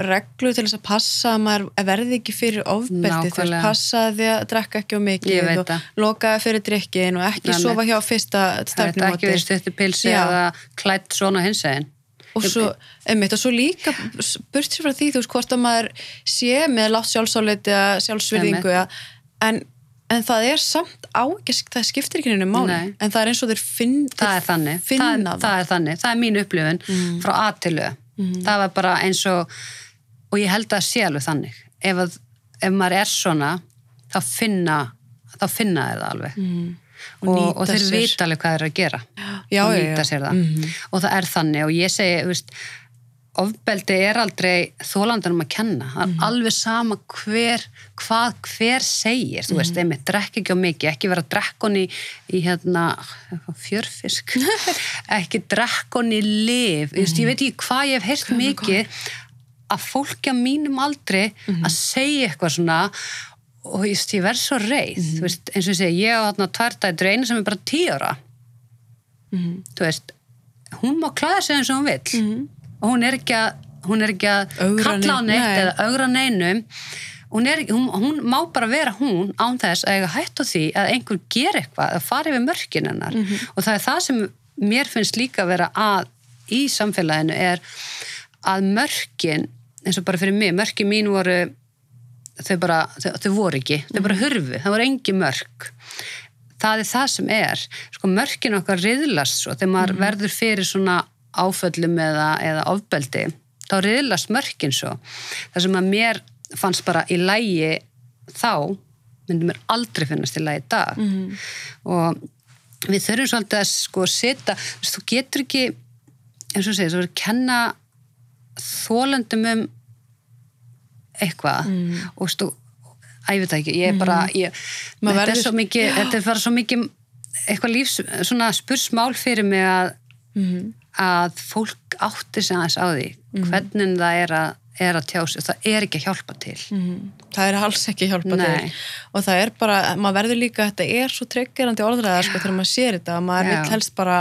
reglu til þess að passa að maður verði ekki fyrir ofbeldi, veist, Nákvæmlega. passa því að drekka ekki á mikið og lokaði fyrir drikkin og ekki nei. sofa hjá fyrsta stefnumóti. ekki verið stuttu pilsi eða klætt svona hins eginn og svo, einmitt, og svo líka burt sér frá því, þú veist, hvort að maður sé með látt sjálfsáleiti eða eða, en, en það er samt á ekki, það skiptir ekki henni máli, Nei. en það er eins og þeir finn, það er þannig, finna það, það, það er þannig. Það er mín upplifun frá A til Ö það var bara eins og og ég held að sé alveg þannig. Ef, að, ef maður er svona þá finna, þá finna það alveg. Og og, nýta og þeir sér. vita alveg hvað þeir eru að gera. Já, og nýta já. sér það. Og það er þannig. Og ég segi, þú veist ofbeldi er aldrei þólandanum að kenna, það er alveg sama hver, hvað hver segir, þú veist, einmitt, drekk ekki á mikið ekki vera drekkon í, í hérna, fjörfisk. Ekki drekkon í liv, mm. ég veit ekki hvað ég hef heyrt mikið að fólki á mínum aldri að segja eitthvað svona og ég, ég verð svo reið. Þú veist, eins og ég segi, ég á þarna tværtættur einu sem er bara tíu ára. Þú veist hún má klæða sig eins og hún vill og hún er ekki að, hún er ekki að kalla á neitt nei. eða augra neinum hún, er, hún, hún má bara vera hún án þess að eiga hætt á því að einhver ger eitthvað að fara yfir mörkin hennar. Og það er það sem mér finnst líka að vera að í samfélaginu er að mörkin eins og bara fyrir mig, mörkin mín voru þau bara, þau, þau voru ekki þau bara hurfu, það voru engi mörk. Það er það sem er. Sko mörkin okkar riðlast svo þegar maður verður fyrir svona áföllum eða, eða ofbeldi þá riðlast mörkin svo. Það sem að mér fannst bara í lægi þá myndi mér aldrei finnast í lægi í dag. Og við þurfum svolítið að sko setja, þú getur ekki eins og segir, þú verður að kenna þólendum um eitthvað. Og stu, að ég veit ekki, ég er bara ég, Maður þetta er verður- svo mikið þetta er bara svo mikið eitthvað lífs, svona spursmál fyrir mig að að fólk átti sig aðeins á því hvernig það er að, er að tjá sig, það er ekki að hjálpa til. Það er alls ekki hjálpa Nei. til og það er bara, maður verður líka þetta er svo tryggjurandi orðræða sko þegar maður sér þetta, maður vil helst bara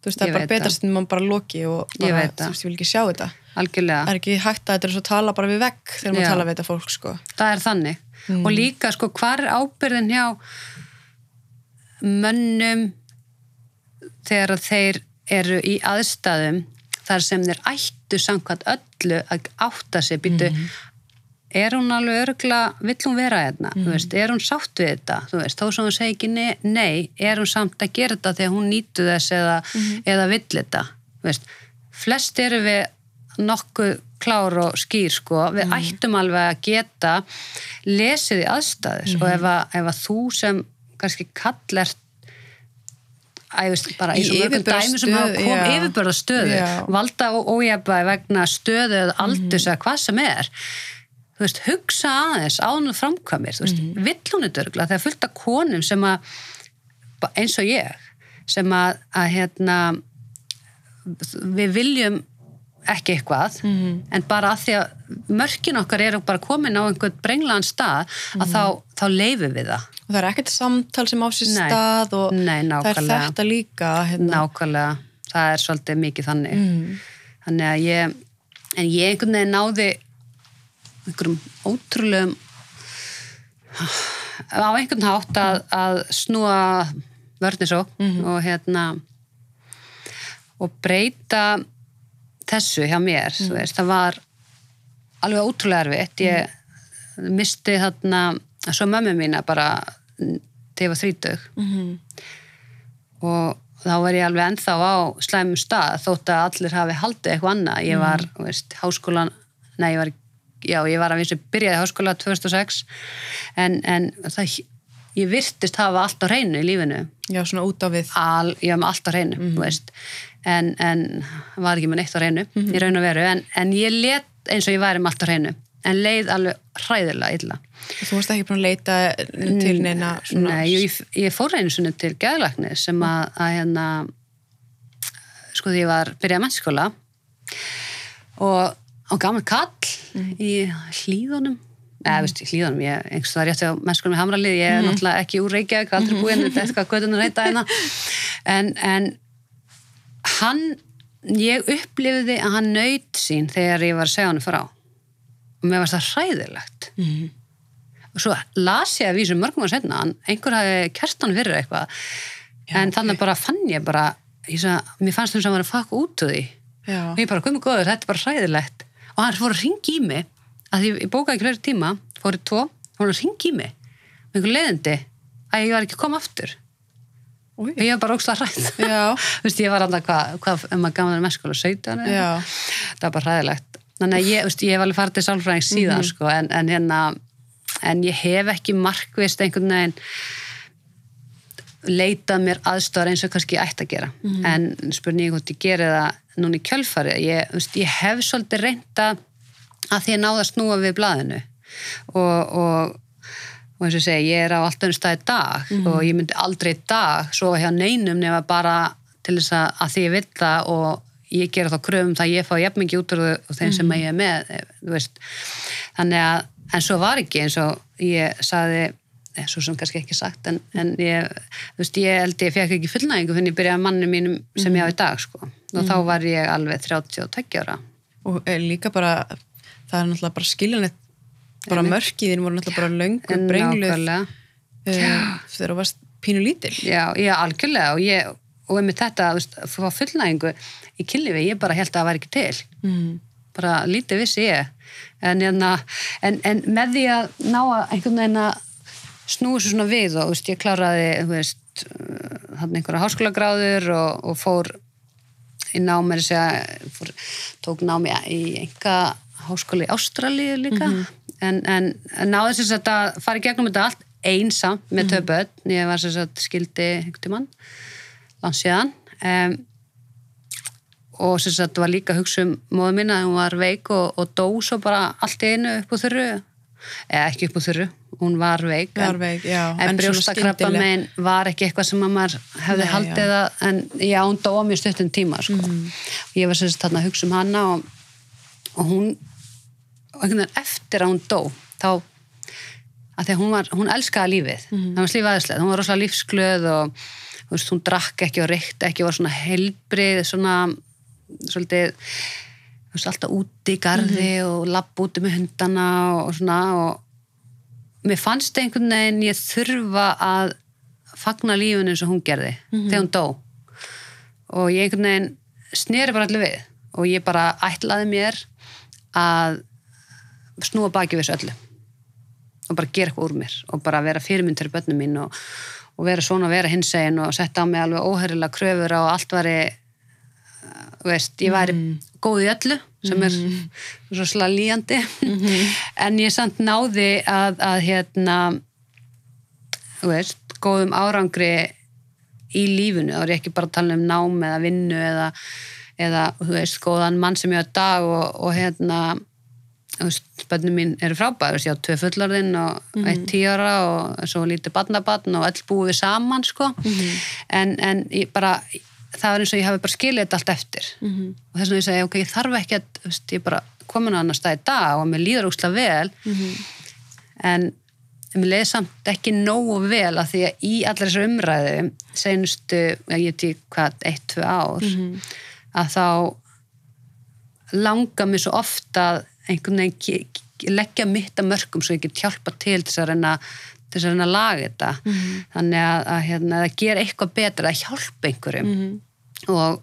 þú veist, það er bara betast en maður bara loki og bara, þú veist, ég vil ekki sjá þetta. Algjörlega. Það er ekki hægt að þetta er svo að tala bara við vegg þegar maður Já. tala við þetta fólk sko. Það er þannig. Og líka sko hvar er ábyrðin hjá mönnum þegar að þeir eru í aðstæðum þar sem þeir ættu samkvæmt öllu að átta sig býtu er hún alveg örgla, vill hún vera hérna? Þú veist, er hún sátt við þetta? Veist, þó sem hún segi ekki nei, nei er hún samt að gera þetta þegar hún nýtu þess eða, eða vill þetta? Veist, flest eru við nokkuð klár og skýr sko, við ættum alveg að geta lesið í aðstæður. Og ef að, ef að þú sem kannski kallert veist bara Í mörgum dæmi sem hafa kom já. yfirbörða stöðu Já. valda og ójafnvægi vegna stöðu eða Mhm. aldurs eða hvað sem er þú veist, hugsa aðeins og framkvæmir, þú veist, Mhm. vill hún þetta örgulega þegar fullt af konum sem að eins og ég sem að, að hérna við viljum ekki eitthvað Mhm. en bara að því að mörkin okkar eru bara komin á einhvern brenglaðan stað að Mhm. þá, þá leifum við það og það er ekkert samtal sem á sér stað og Nei, það er þetta líka hérna. nákvæmlega, það er svolítið mikið þannig Mm. þannig að ég en ég einhvern veginn náði einhverjum ótrúlegum á einhvern hátt að, að snúa vörnisó og hérna og breyta þessu hjá mér þú veist, það var alveg ótrúlega erfitt. Ég misti þarna svo mömmu mína bara þegar ég var þrítug og þá var ég alveg ennþá á slæmum stað þótt að allir hafi haldið eitthvað annað. Ég var, þú veist, háskólan nei, ég var, já, ég var að vissu byrjaði háskóla 2006 en, en það, ég virtist hafa allt á hreinu í lífinu Já, svona út á við. Al, var með allt á hreinu, þú veist. En, en var ekki með neitt á hreinu í raun og veru, en, en ég let eins og ég væri með allt á hreinu en leið alveg hræðilega illa. Þú varst ekki búin að leita til neina svona... Nei, ég, ég fór einu svona til geðlækni sem að, að hérna sko því ég var byrjað mennskóla og, og gaman kall í hlýðunum eða veist, í hlýðunum, ég einhvers það rétti á mennskólum í Hamralið, ég er náttúrulega ekki úr Reykjavík aldrei búinn, þetta er eitthvað göttunar heita hérna. En, en hann ég upplifði að hann naut sín þegar ég var að segja hann frá. Og mér varst það hræðilegt. Og svo las ég að vísu mörgum ára setna hann, einhver hafi kert hann fyrir eitthvað. En þannig bara fann ég bara ég sagði, mér fannst þess að hann var að faka út úr því. Já. og ég bara, komið góður, þetta er bara hræðilegt. Og hann fór að ringi í mig að því ég bókaði fleiri tíma, fórið tvo fór að ringi í mig með einhver leiðindi að ég var ekki að koma aftur. Új. og ég var bara að þú veist, ég var alltaf hvað, hvað ef maður gaman er með skóla 17 eða Já. eitthvað. það var bara hræðilegt. Þannig að ég, veist, ég hef alveg farið til sálfræðing síðan sko, en, en hérna en ég hef ekki markvist einhvern veginn leitað mér aðstöðar eins og kannski ég ætti að gera. En spurningi hvort ég geri það núna í kjölfari ég, veist, ég hef svolítið reynda að því að náða að snúa við blaðinu. Og, og og eins og segi, ég er á allt önnum stað í dag og ég myndi aldrei dag svo hjá neinum nema bara til þess að, að því ég vil það og ég gera þá kröfum það að ég fá jafn mikið út úr þeim sem ég er með veist. þannig að, en svo var ekki eins og ég saði eh, svo sem kannski ekki sagt en, en ég, þú veist, ég held ég fekk ekki fullnægingu fyrir ég byrjaði að manni mínum sem ég á í dag sko. og þá var ég alveg 32 ára. Og eh, líka bara, það er náttúrulega bara skiljanlegt, bara mörkiðin voru náttúrulega bara löngu En brengluð uh, þegar þú varst pínu lítil. Já, já, algjörlega. Og ég, og einmitt þetta, þú veist, að fá fullnægingu í kynlífi, ég bara held að það var ekki til. Mm. bara lítið vissi ég. En, hérna, en, en með því að ná að einhvern veginn að snúi svo svona við og þú veist, ég kláraði þú veist, hann einhverja háskólagráður og, og fór í námi segja, fór, tók námi í enga háskóli Ástralíu líka. En, en, en náði þess að þetta fara í gegnum þetta allt einsamt með tvö börn. Ég var þess að skildi einhvern tímann landsíðan um, og sem sagt var líka að hugsa um móðu mín að hún var veik og, og dó svo bara allt í einu upp úr þurru. Eða ekki upp úr þurru, hún var veik Var en, veik, já, en en brjóstakrabba skyndilega. megin var ekki eitthvað sem að maður hefði Nei, haldið að en já, hún dóa mjög stuttum tíma sko. Mhm. og ég var sem sagt þarna að hugsa um hana og, og hún og einhvern veginn eftir að hún dó þá að því að hún, var, hún elskaði lífið Mhm. það var slífaðislega, hún var rosalega lífsglöð og veist, hún drakk ekki og reykti ekki var svona helbrið svona svolítið veist, alltaf úti í garði Mhm. og lapp úti með hundana og, svona og mér fannst einhvern veginn ég þurfa að fagna lífinu eins og hún gerði þegar hún dó og ég einhvern veginn sneri bara allir við og ég bara ætlaði mér að snúa baki við þessu öllu. Og bara gera eitthvað úr mér. Og bara vera fyrirmynd fyrir börnum mín og, og vera svona og vera hinsegin og setja á mig alveg óhærilega kröfur á allt væri uh, veist, ég væri góð í öllu sem er svo slega líjandi en ég samt náði að, að hérna veist, góðum árangri í lífinu, þá er ég ekki bara að tala um nám eða vinnu eða, eða veist, góðan mann sem ég á dag og, og hérna börnum mín eru veist, ég á tvö fullarðinn og eitt tíara og svo lítið barnabarn og öll búið saman, sko. En, en ég bara það var eins og ég hafi bara skilið þetta allt eftir. -hmm. og þess vegna ég segi, ok, ég þarf ekki að veist, ég bara komin á annar stað í dag og mér líður úrslega vel. En mér leiði samt ekki nógu vel að því að í allar þessar umræðu senustu, ég ekki hvað eitt, tvö ár að þá langar mér svo ofta að einhvern veginn leggja mitt að mörgum svo ég get hjálpa til þess að reyna þess að reyna að laga þetta. Þannig að, að hérna, að gera eitthvað betra að hjálpa einhverjum. Og,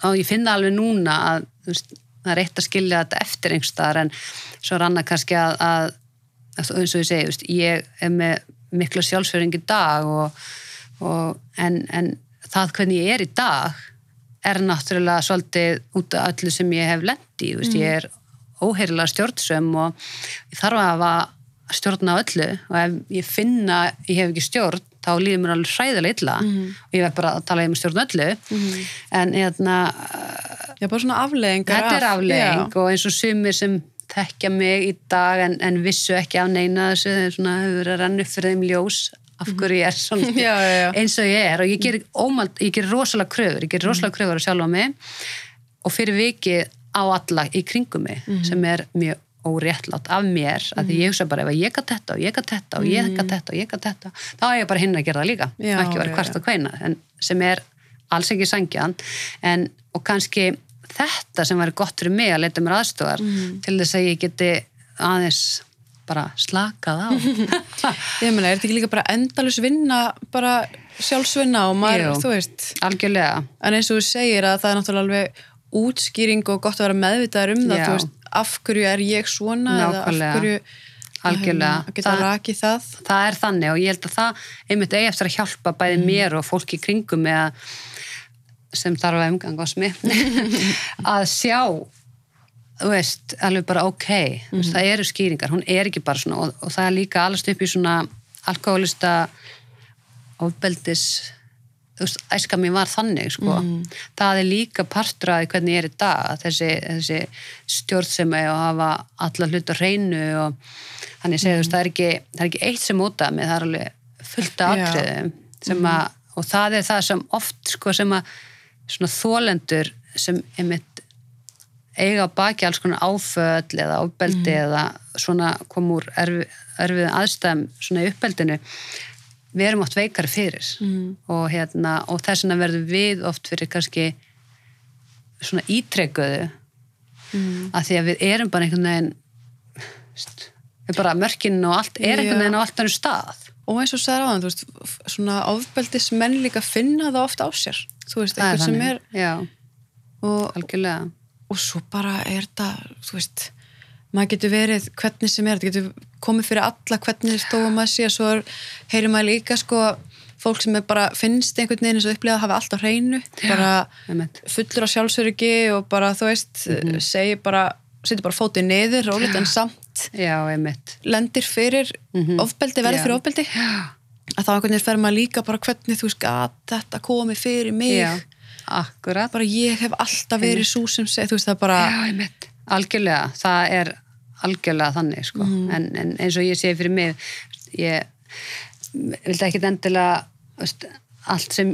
og ég finna alveg núna að veist, það er eitt að skilja þetta eftir einhverstaðar en svo er annað kannski að, að, að eins og ég segi, veist, ég er með mikla sjálfsverðing í dag og, og, en, en það hvernig ég er í dag er náttúrulega svolítið út af öllu sem ég hef lendi, þú veist, ég er óheirilega stjórnsum og ég þarf að hafa stjórna öllu. Og ef ég finna ég hef ekki stjórn þá líður mér alveg hræðilega illa. Og ég verð bara að tala um stjórn öllu. En hérna Já, bara svona afleðingar þetta er af- aflegging Já. og eins og sumir sem þekkja mig í dag en, en vissu ekki af neina þessu þeir svona hefur verið að renna upp fyrir þeim ljós af hverju ég er svona Já, já, já. eins og ég er. Og ég ger, ómald, ég ger rosalega kröfur, ég ger rosalega kröfur á sjálf á mig. Og fyrir vikið á alla í kringum mig sem er mjög óréttlátt af mér að því ég hugsa bara ef ég gat þetta og ég gat þetta og ég gat þetta og ég gat þetta þá er ég bara hinn að gera það líka Já, ekki hvart já. að kveina en sem er alls ekki sangjan en og kannski þetta sem væri gott fyrir mig að leita mér aðstofar til þess að ég geti aðeins bara slakað á. Ég meina, er þetta ekki líka bara endalus vinna, bara sjálfsvinna og maður, Jú. þú veist, algjörlega. En eins og þú segir að það er náttúrulega alveg útskýring og gott að vera meðvitaður um það, Já. þú veist, af hverju er ég svona eða af Nákvæmlega. hverju Algjörlega. hérna, geta Það- það. það er þannig og ég held að það einmitt eigi eftir að hjálpa bæði mér og fólki í kringum sem þarf að umgangast mig að sjá þú veist, alveg bara ok þú veist, það eru skýringar, hún er ekki bara svona og, og það er líka allast upp í svona alkoholista ofbeldis veist, æska mér var þannig sko. það er líka partraði hvernig ég er í dag þessi, þessi stjórn sem er að hafa alla hlut á hreinu og þannig ég segi, þú veist, það er ekki það er ekki eitt sem út af mig, það er alveg fullt af atriðum sem að og það er það sem oft sko sem að svona þólendur sem einmitt eiga á baki alls konar áföll eða ofbeldi eða svona kom úr erfi, erfið aðstæðum svona í uppeldinu við erum oft veikari fyrir. Og, hérna, og þess vegna verðum við oft fyrir kannski svona ítrekkuðu mm. að því að við erum bara einhvern veginn við bara mörkin og allt er einhvern veginn á allt annur stað. Og eins og sagði áðan, þú veist, svona ofbeldis menn líka finna það oft á sér, þú veist, eitthvað sem er Já, og, algjörlega. og svo bara er það, þú veist, maður getur verið hvernig sem er, þetta getur komið fyrir alla hvernig stóðum maður sé, svo er, heyrir maður líka sko fólk sem bara finnst einhvern veginn eins og upplifað að hafa allt á hreinu, bara fullur á sjálfsöryggi og bara, þú veist, Mhm. segir bara, setur bara fótið niður, rólegt en samt Já, lendir fyrir ofbeldi, verður Mhm. Já. fyrir ofbeldi að þá einhvern veginn fer maður líka bara hvernig þú gat þetta komið fyrir mig Já, akkurat bara ég hef alltaf verið svo sem seg, þú veist það bara Já. Algjörlega, það er algjörlega þannig, sko. Mhm. En, en eins og ég segi fyrir mig, ég vildi ekki endilega, veist, allt sem,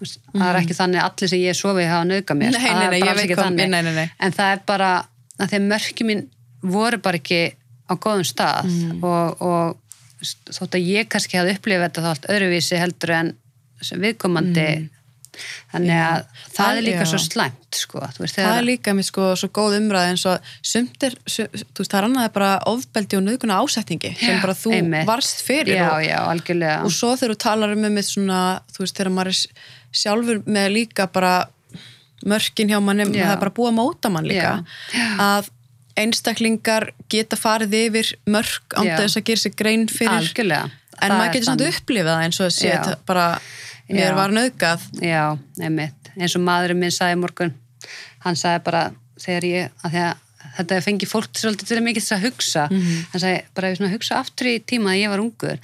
veist, það er ekki þannig allir sem ég sofi hafa nauðga mér. Nei, Það nei, nei, nei, nei. En það er bara, að því að mörki mín voru bara ekki á góðum stað Mhm. og, og veist, þótt að ég kannski hafði upplifað þetta þá allt öðruvísi heldur en sem viðkomandi þannig að það, það- er líka já. svo slæmt sko, veist, það er líka mér sko svo góð umræð eins og sumt er, su, þú veist það er annað bara ofbeldi og nöðguna ásetningi sem Já, bara þú einmitt. varst fyrir já, og, og svo þegar þú talar um með svona, þú veist þegar maður er sjálfur með líka bara mörkin hjá manni, Já. það er bara búið að móta mann líka, að einstaklingar geta farið yfir mörk ánda þess að gera sér grein fyrir algjörlega. en maður getur samt upplifað eins og að sé bara, mér var nöðgað já, einmitt, eins og maðurinn minn sagði morgun, hann sagði bara þegar ég, að því að þetta fengi fólk svolítið til að mikið þess að hugsa Mhm. hann sagði, bara ef ég hugsa aftur í tíma að ég var ungur.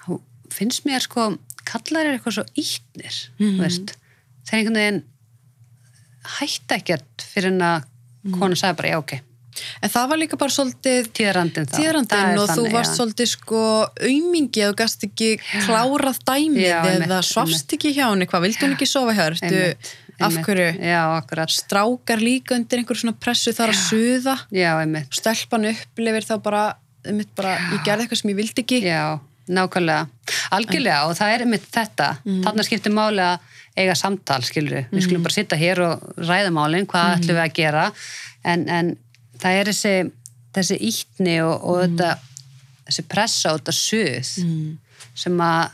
Þá finnst mér sko kallar er eitthvað svo Mhm. þú veist, þeir einhvern veginn hætta ekkert fyrir en að Mhm. kona sagði bara, já ok en það var líka bara svolítið er og þú varst svolítið sko aumingi að þú gast ekki klárað dæmið eða svafst ekki hjá henni, hvað, vildi hún ekki sofa hjá þér? Af hverju já, strákar líka undir einhver svona pressu þar að suða einmitt stelpan upplifir þá bara, bara ég gerði eitthvað sem ég vildi ekki Já, nákvæmlega. Algjörlega og það er mitt þetta. Mhm. Þarna skiptir máli að eiga samtal, skilur við. skulum bara sitta hér og ræða málinn, hvað Mhm. ætlum við að gera. En, en það er þessi, þessi ítni og, og Mhm. þetta, þessi pressa og þetta suð sem að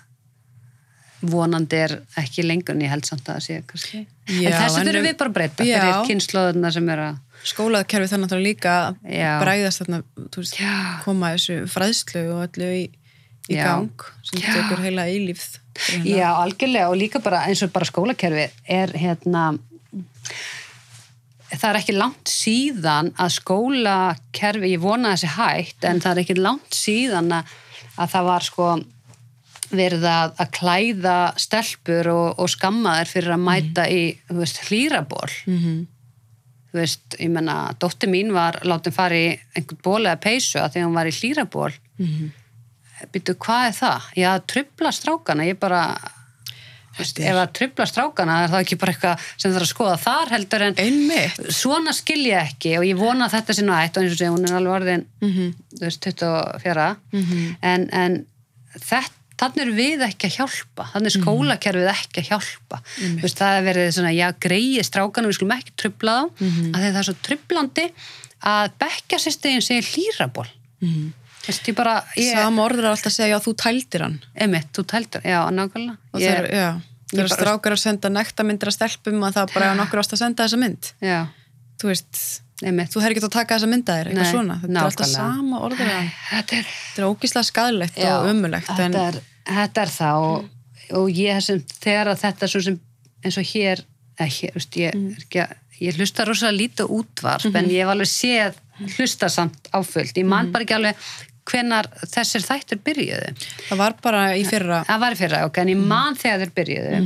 vonandi er ekki lengur en ég held samt að það sé kannski Já, en þessu þurfum um- við bara að breyta Já. fyrir kynnslóðuna sem er að skólakerfi þannig að líka Já. bræðast þarna, veist, koma þessu fræðslu og öllu í, í gang sem tekur heila eilífð Já, algjörlega og líka bara eins og bara skólakerfi er hérna það er ekki langt síðan að skólakerfi, ég vona þessi hægt en það er ekki langt síðan að, að það var sko verið að, að klæða stelpur og, og skamma þær fyrir að mæta í, þú veist, hlýraból mm -hmm. þú veist, ég menna, dóttir mín var látin fara í einhvern ból eða peysu að því hún var í hlýraból Mm -hmm. Býtu, hvað er það? Já, trubla strákana, ég bara veist, ef að trubla strákana er það ekki bara eitthvað sem það er að skoða þar heldur en einmitt. svona skil ég ekki og ég vona að þetta sé nætt og eins og segja, hún er alveg orðin mm -hmm. veist, 24 Mhm. en, en þetta þannig er við ekki að hjálpa. Þannig er skólakerfið ekki að hjálpa. Þú veist, það er verið svona, já, greiði strákana við skulum ekki trubla þá. Mhm. að það er svo trublandi að bekka sérstegin segir hlýraból Mhm. Þú veist, ég bara, ég, Sam orður er alltaf að segja, já, þú tældir hann Emitt, þú tældir, já, nákvæmlega. og Ég- þegar, já, þegar bara- strákar að senda nektarmyndir að stelpum að það bara er nokkur ást að senda þessa mynd Já, þú veist, emitt. þú hefur ekki að taka þessa mynda þér eitthvað Nei, svona, þetta er alltaf nákvæmlega. sama orður en Þetta er, þetta er ógíslega skadlegt og ömulegt en þetta er, þetta er það og, og ég sem, þegar að þetta svo sem, eins og hér, eða hér, veist, ég, Mm. er ekki, að- ég hlusta rosalega lítið útvarp, Mhm. en ég hef alveg séð hlusta samt áfullt. Ég Mhm. man bara ekki alveg hvenar þessir þættir byrjuðu. það var bara í fyrra. Það var í fyrra, ok, en ég man þegar þeir byrjuðu.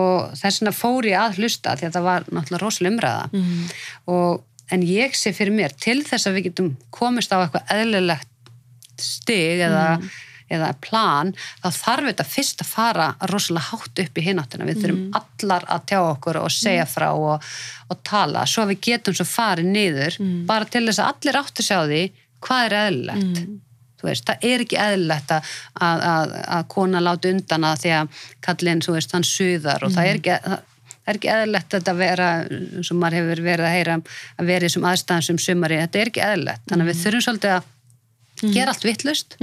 Og þess vegna fór ég að hlusta því að það var náttúrulega rosalega umræða. Og, en ég sé fyrir mér til þess að við getum komist á eitthvað eðlilegt stig eða, eða plan, þá þarf þetta fyrst að fara rosalega hátt upp í hináttina, við þurfum allar að tjá okkur og segja frá og, og tala, svo við getum svo farið niður, bara til þess að allir áttu sjá því hvað er eðlilegt veist, það er ekki eðlilegt að, að, að, að kona láti undan að því að kallinn, þú veist, hann suðar og það er ekki það, það er ekki eðlilegt að vera sem maður hefur verið að heyra að vera í þessum aðstæðan sem sumari, þetta er ekki eðlilegt. Þannig að við þurfum svolítið að gera allt vittlust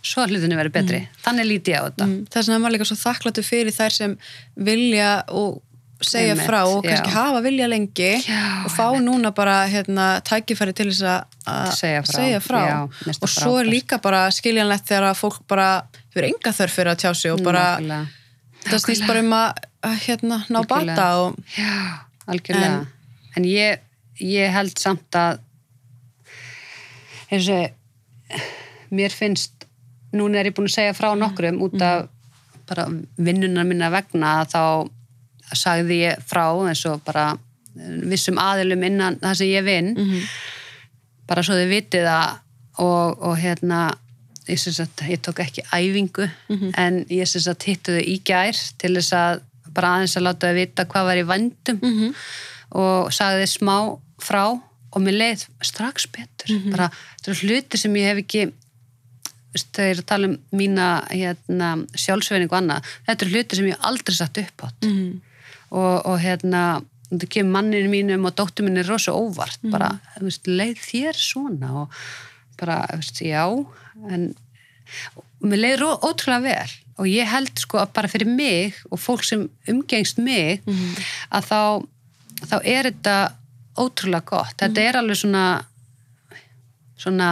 svo að hlutinu verið betri, þannig líti ég á þetta. Mm, þess vegna er maður líka svo þakkláttu fyrir þær sem vilja og segja Einmitt, frá og kannski já. hafa vilja lengi Já, og fá núna bara hérna, tækifæri til þess að- Segja frá. segja frá. Já, og svo er líka bara skiljanlegt þegar að fólk bara fyrir enga þörf fyrir að tjá sig og bara Nákvæmlega. það snýst bara um að, hérna, ná Algjörlega. bata og Já, algjörlega. En, ég, ég held samt að eins og mér finnst, núna er ég búin að segja frá nokkrum út af bara vinnunar minna vegna þá sagði ég frá eins og bara vissum aðilum innan það sem ég vinn. Bara svo þau vitið það og, og hérna ég, sagt, ég tók ekki æfingu en ég sagt hittu þau í gær til þess að bara aðeins að láta þau vita hvað var í vandum Mhm. og sagði þau smá frá og mér leið strax betur. Bara þetta eru hluti sem ég hef ekki þau eru að tala um mína hérna, sjálfsveining og annað þetta eru hluti sem ég aldrei satt upp átt Mhm. Og, og hérna þetta kemur manninu mínum og dóttur mín er rosa óvart bara, þú veist, leið þér svona og bara, veist, já en mér leið ótrúlega vel. Og ég held sko að bara fyrir mig og fólk sem umgengst mig að þá þá er þetta ótrúlega gott. Þetta er alveg svona svona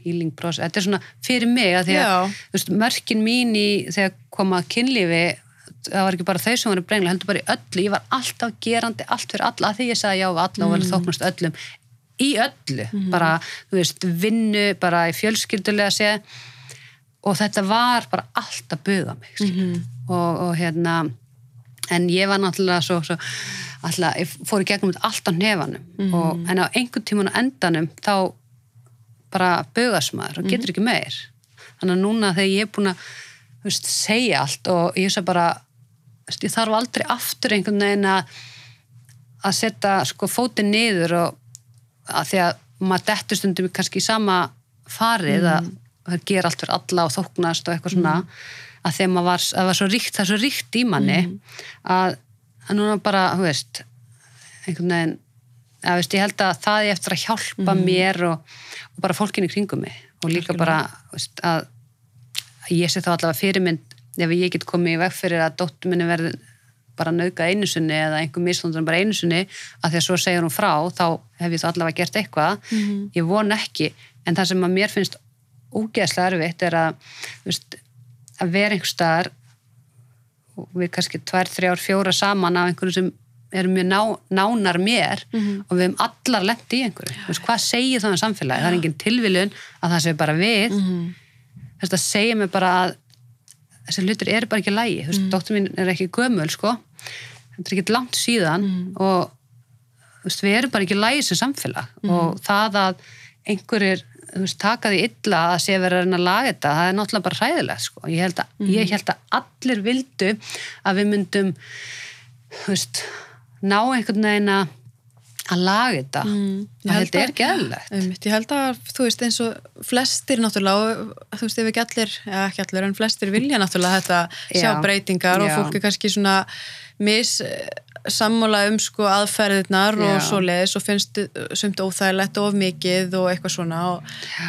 healing process, þetta er svona fyrir mig að því að veist, mörkin mín í þegar koma kynlífi það var ekki bara þau sem voru brengla, heldur bara í öllu. Ég var alltaf gerandi, allt fyrir alla. Því ég sagði já við alla og vel þóknast öllum. Í öllu, bara, þú veist vinnu, bara í fjölskyldulega sé. Og þetta var bara allt að buga mig mm og, og hérna en ég var náttúrulega svo, svo alltaf, ég fór í gegnum allt á nefanum og, en á einhvern tímun á endanum þá bara bugast maður og getur ekki meir. Þannig að núna þegar ég er búin að veist, segja allt og ég sé bara þú veist, ég þarf aldrei aftur einhvern veginn að að setja sko fótinn niður og að því að maður dettur stundum kannski í sama farið að það gera allt fyrir alla og þóknast og eitthvað svona að þegar maður var, var svo ríkt, það er svo ríkt í manni að, að núna bara, þú veist einhvern veginn að, veist, ég held að það er eftir að hjálpa mér og, og bara fólkinni kringum mig og líka Algjörlega. bara veist, að að ég sé þá allavega fyrirmynd ef ég get komið í veg fyrir að dóttur minni verði bara nauka einu sinni eða einhver mislundan bara einu sinni að því að svo segir hún frá þá hef ég þá allavega gert eitthvað Mhm. ég von ekki, en það sem að mér finnst úgeðslega erfitt er að veist, að vera einhver staðar við kannski tvær, þrjár, fjóra saman af einhverju sem eru mjög ná, nánar mér Mhm. og við hefum allar lent í einhverju veist, hvað segir það um samfélagi? Það er engin tilviljun að það sé bara við Mhm. þetta segir mér bara að þessi hlutur eru bara ekki lægi þú veist, Mhm. dóttir mín er ekki gömul sko þetta er ekki langt síðan Mhm. og þú veist, við erum bara ekki lægi sem samfélag Mhm. og það að einhverjir þú veist, taka því illa að sé verið að reyna að laga þetta, það er náttúrulega bara hræðilegt sko. ég, held að, Mhm. ég held að allir vildu að við myndum þú veist, ná einhvern veginn að að laga þetta Mm, og held þetta er að- geðlegt Einmitt, ég held að, þú veist, eins og flestir náttúrulega, og, þú veist, ef ekki allir eða ekki allir, en flestir vilja náttúrulega þetta sjá Já. breytingar og Já. fólk er kannski svona mis eh, sammála um sko aðferðirnar og Já. svoleiðis og finnst eh, sumt óþægilegt og of mikið og eitthvað svona og,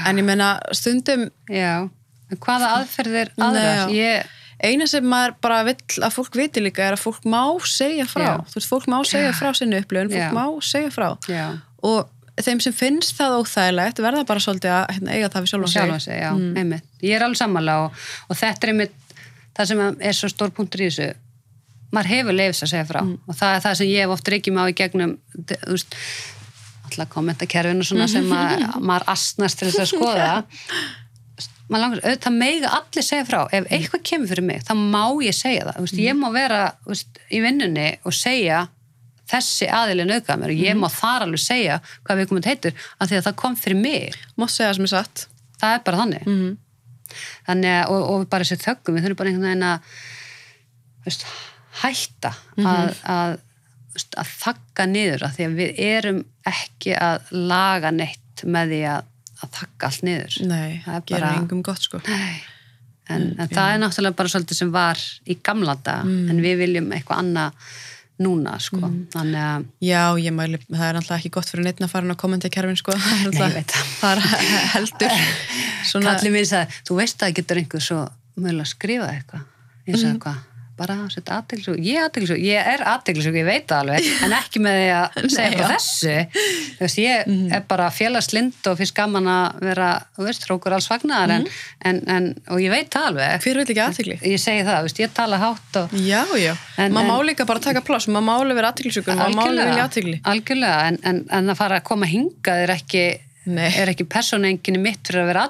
en ég meina stundum já, en hvaða aðferðir já. ég, eina sem maður bara vill að fólk viti líka er að fólk má segja frá. Já. þú veist, fólk má segja frá sinni upplifun fólk Já. má segja frá. Og þeim sem finnst það óþægilegt verða bara svolítið að hérna, eiga það við sjálf sjálfa sig, já, einmitt. Ég er alveg sammála og, og þetta er einmitt það sem er svo stór punktur í þessu. Maður hefur leifis að segja frá og það er það sem ég hef oft reykjum á í gegnum þú veist, alltaf kommentakerfinu svona sem að, maður astnast til þess að skoða langar, auðvitað meiga allir segja frá. Ef eitthvað kemur fyrir mig, þá má ég segja það, veist, ég má vera veist, í vinnunni og segja þessi aðilin auðgað mér og ég má þar alveg segja hvað við komum heitur af því að það kom fyrir mig. Mátt segja sem er satt. Það er bara þannig. Mm. þannig að, og, og bara þessi þöggum við þurfum bara einhvern veginn að veist, hætta að, að, veist, að þagga niður af því að við erum ekki að laga neitt með því að, að þagga allt niður nei, Það er gera engum gott sko Nei. en, en það er náttúrulega bara svolítið sem var í gamla dag Mm. en við viljum eitthvað annað núna sko. þannig að já, ég mæli, það er alltaf ekki gott fyrir neitt að fara inn á kommentakerfin sko Nei, ég veit það. það er heldur svona, kallið minn sagði, þú veist að það getur einhver svo mögulega að skrifa eitthvað ég sagði Mhm. Bara að setja aðteglisug ég aðteglisug, ég er aðteglisug, ég veit það alveg en ekki með því að segja Nei, þessu. Þú veist, ég er bara félagslind og finnst gaman að vera, þú veist, hrókur alls fagnar en, en, en, og ég veit það alveg. Mhm. hver vil ekki aðtegli? ég segi það, veist, ég tala hátt og já, já, maður má líka bara taka pláss maður má alveg vera aðteglisjúkur, maður má alveg vilja aðtegli algjörlega, en, en, en að fara að koma hingað er ekki Nei. er ekki persónenginni mitt fyrir að vera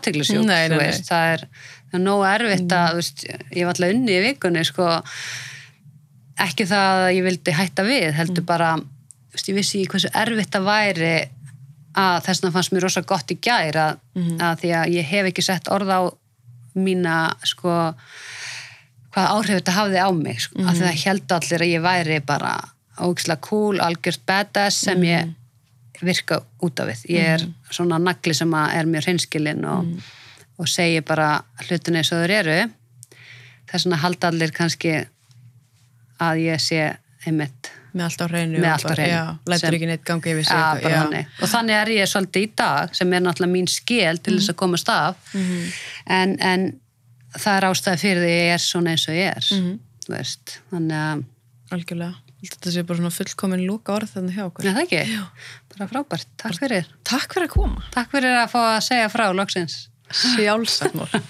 veist, það er, það er nógu erfitt að þú veist, ég var alltaf unni í vikunni sko, ekki það að ég vildi hætta við, heldur bara þú veist, ég vissi hversu erfitt það væri að þess vegna fannst mér rosa gott í gær að, að því að ég hef ekki sett orð á mína sko hvað áhrif þetta hafði á mig sko, mm því það held allir að ég væri bara ógislega cool, algjört badass sem ég virka út af við. Ég er svona nagli sem að er mjög hreinskilinn og, og segir bara hlutin eins og þeir eru. Þess vegna halda allir kannski að ég sé einmitt með allt á hreinu bara- já, lætur ekki neitt ganga yfir sig bara já. og þannig er ég svolítið í dag sem er náttúrulega mín skil til þess að komast af. En, en það er ástæði fyrir því ég er svona eins og ég er þú veist, þannig að algjörlega, þetta sé bara svona fullkomin lúka orð þannig hjá okkur. Ekki, bara frábært, takk fyrir. takk fyrir að koma. Takk fyrir að fá að segja frá loksins sjálfsagt mál